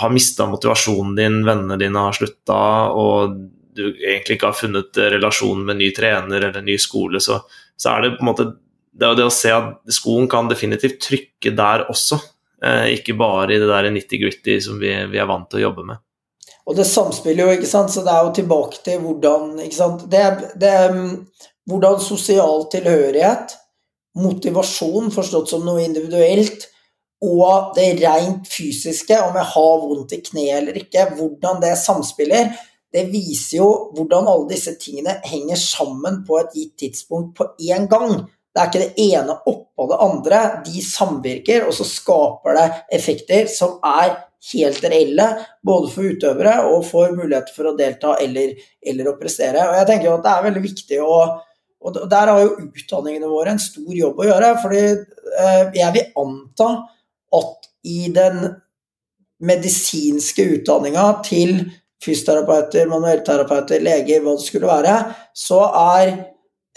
har mista motivasjonen din, vennene dine har slutta, og du egentlig ikke har funnet relasjonen med ny trener eller ny skole, så, så er det på en måte det, det å se at skoen kan definitivt trykke der også, eh, ikke bare i det der nitty-gritty som vi, vi, er vant til å jobbe med. Og det samspiller jo, ikke sant, så det er jo tilbake til hvordan ikke sant, det, det, hvordan sosial tilhørighet, motivasjon forstått som noe individuelt, og det rent fysiske, om jeg har vondt i kneet eller ikke, hvordan det samspiller, det viser jo hvordan alle disse tingene henger sammen på et gitt tidspunkt på én gang. Det er ikke det ene oppå det andre. De samvirker, og så skaper det effekter som er helt reelle, både for utøvere og for muligheter for å delta eller, eller å prestere. Og jeg tenker at det er veldig viktig å Og der har jo utdanningene våre en stor jobb å gjøre. fordi eh, jeg vil anta at i den medisinske utdanninga til fysioterapeuter, manuellterapeuter, leger, hva det skulle være, så er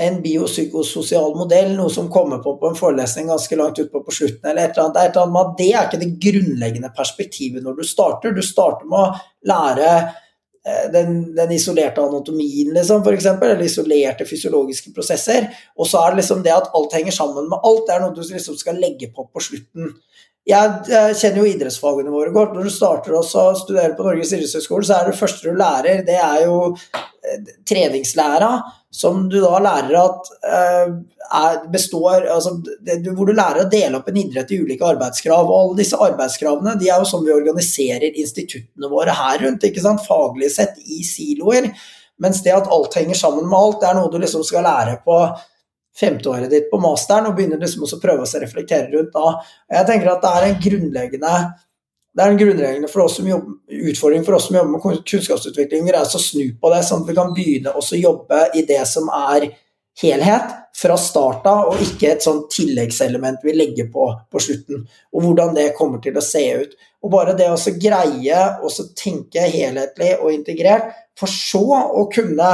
en biopsykososial modell noe som kommer på på en forelesning ganske langt utpå på slutten, eller et eller annet. Det er, et eller annet men det er ikke det grunnleggende perspektivet når du starter. Du starter med å lære eh, den, den, isolerte anatomien, liksom, eksempel, eller isolerte fysiologiske prosesser. Og så er det liksom det at alt henger sammen med alt. Det er noe du liksom skal legge på på slutten. Jeg kjenner jo idrettsfagene våre godt. Når du starter å studere på Norges idrettshøgskole, så er det første du lærer, det er jo eh, treningslæra, som du da lærer at er, består altså, det, Hvor du lærer å dele opp en idrett i ulike arbeidskrav. Og alle disse arbeidskravene de er jo sånn vi organiserer instituttene våre her rundt, ikke sant? faglig sett, i siloer. Mens det at alt henger sammen med alt, det er noe du liksom skal lære på femteåret ditt på masteren og begynner liksom å prøve å reflektere rundt da. Jeg tenker at det er en grunnleggende det er en grunnleggende for jobber, utfordring for oss som jobber med kunnskapsutvikling. er å snu på det, sånn at vi kan begynne å jobbe i det som er helhet fra start og ikke et sånn tilleggselement vi legger på på slutten. Og hvordan det kommer til å se ut. Og bare det å greie å tenke helhetlig og integrert, for så å kunne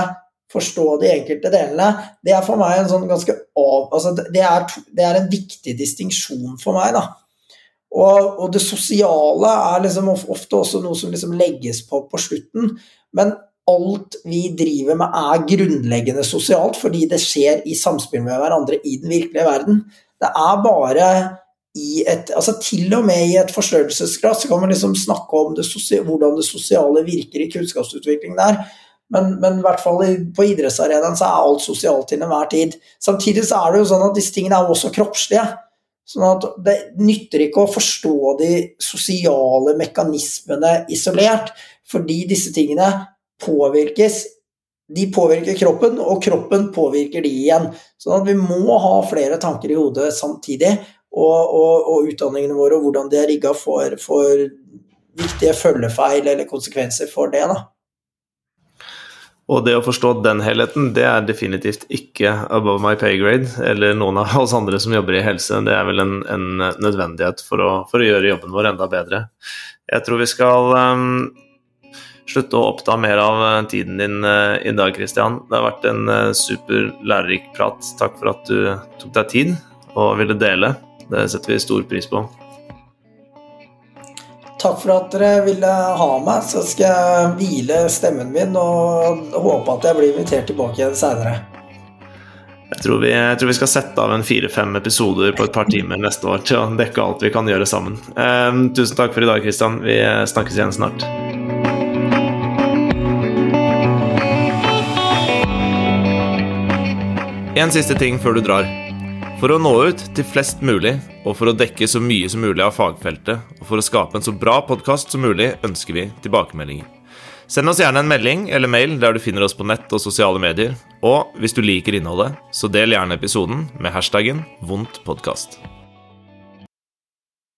forstå de enkelte delene, det er for meg en sånn ganske av... Altså det, er, det er en viktig distinksjon for meg, da. Og, og, det sosiale er liksom ofte også noe som liksom legges på på slutten. Men alt vi driver med er grunnleggende sosialt, fordi det skjer i samspill med hverandre i den virkelige verden. Det er bare i et altså Til og med i et forstørrelsesglass kan man liksom snakke om det hvordan det sosiale virker i kunnskapsutvikling der. Men, men, i hvert fall på idrettsarenaen så er alt sosialt til enhver tid. Samtidig så er det jo sånn at disse tingene er også kroppslige. Sånn at det nytter ikke å forstå de sosiale mekanismene isolert, fordi disse tingene påvirkes de påvirker kroppen, og kroppen påvirker de igjen. Sånn at vi må ha flere tanker i hodet samtidig, og, og, og utdanningene våre og hvordan de er rigga for, for viktige følgefeil eller konsekvenser for det. da. Og det å forstå den helheten, det er definitivt ikke above my pay grade, eller noen av oss andre som jobber i helse. Det er vel en, en nødvendighet for å, for å, gjøre jobben vår enda bedre. Jeg tror vi skal um, slutte å oppta mer av eh, tiden din uh, i dag, Kristian. Det har vært en uh, super lærerik prat. Takk for at du tok deg tid og ville dele. Det setter vi stor pris på. Takk for at dere ville ha meg. Så skal jeg hvile stemmen min og håpe at jeg blir invitert tilbake igjen seinere. Jeg jeg tror, vi, skal sette av en fire-fem episoder på et par timer neste år til å dekke alt vi kan gjøre sammen. Eh, tusen takk for i dag, Kristian. Vi snakkes igjen snart. En siste ting før du drar. For å nå ut til flest mulig, og for å dekke så mye som mulig av fagfeltet, og for å skape en så bra podkast som mulig, ønsker vi tilbakemeldinger. Send oss gjerne en melding eller mail der du finner oss på nett og sosiale medier. Og hvis du liker innholdet, så del gjerne episoden med hashtaggen vondtpodkast.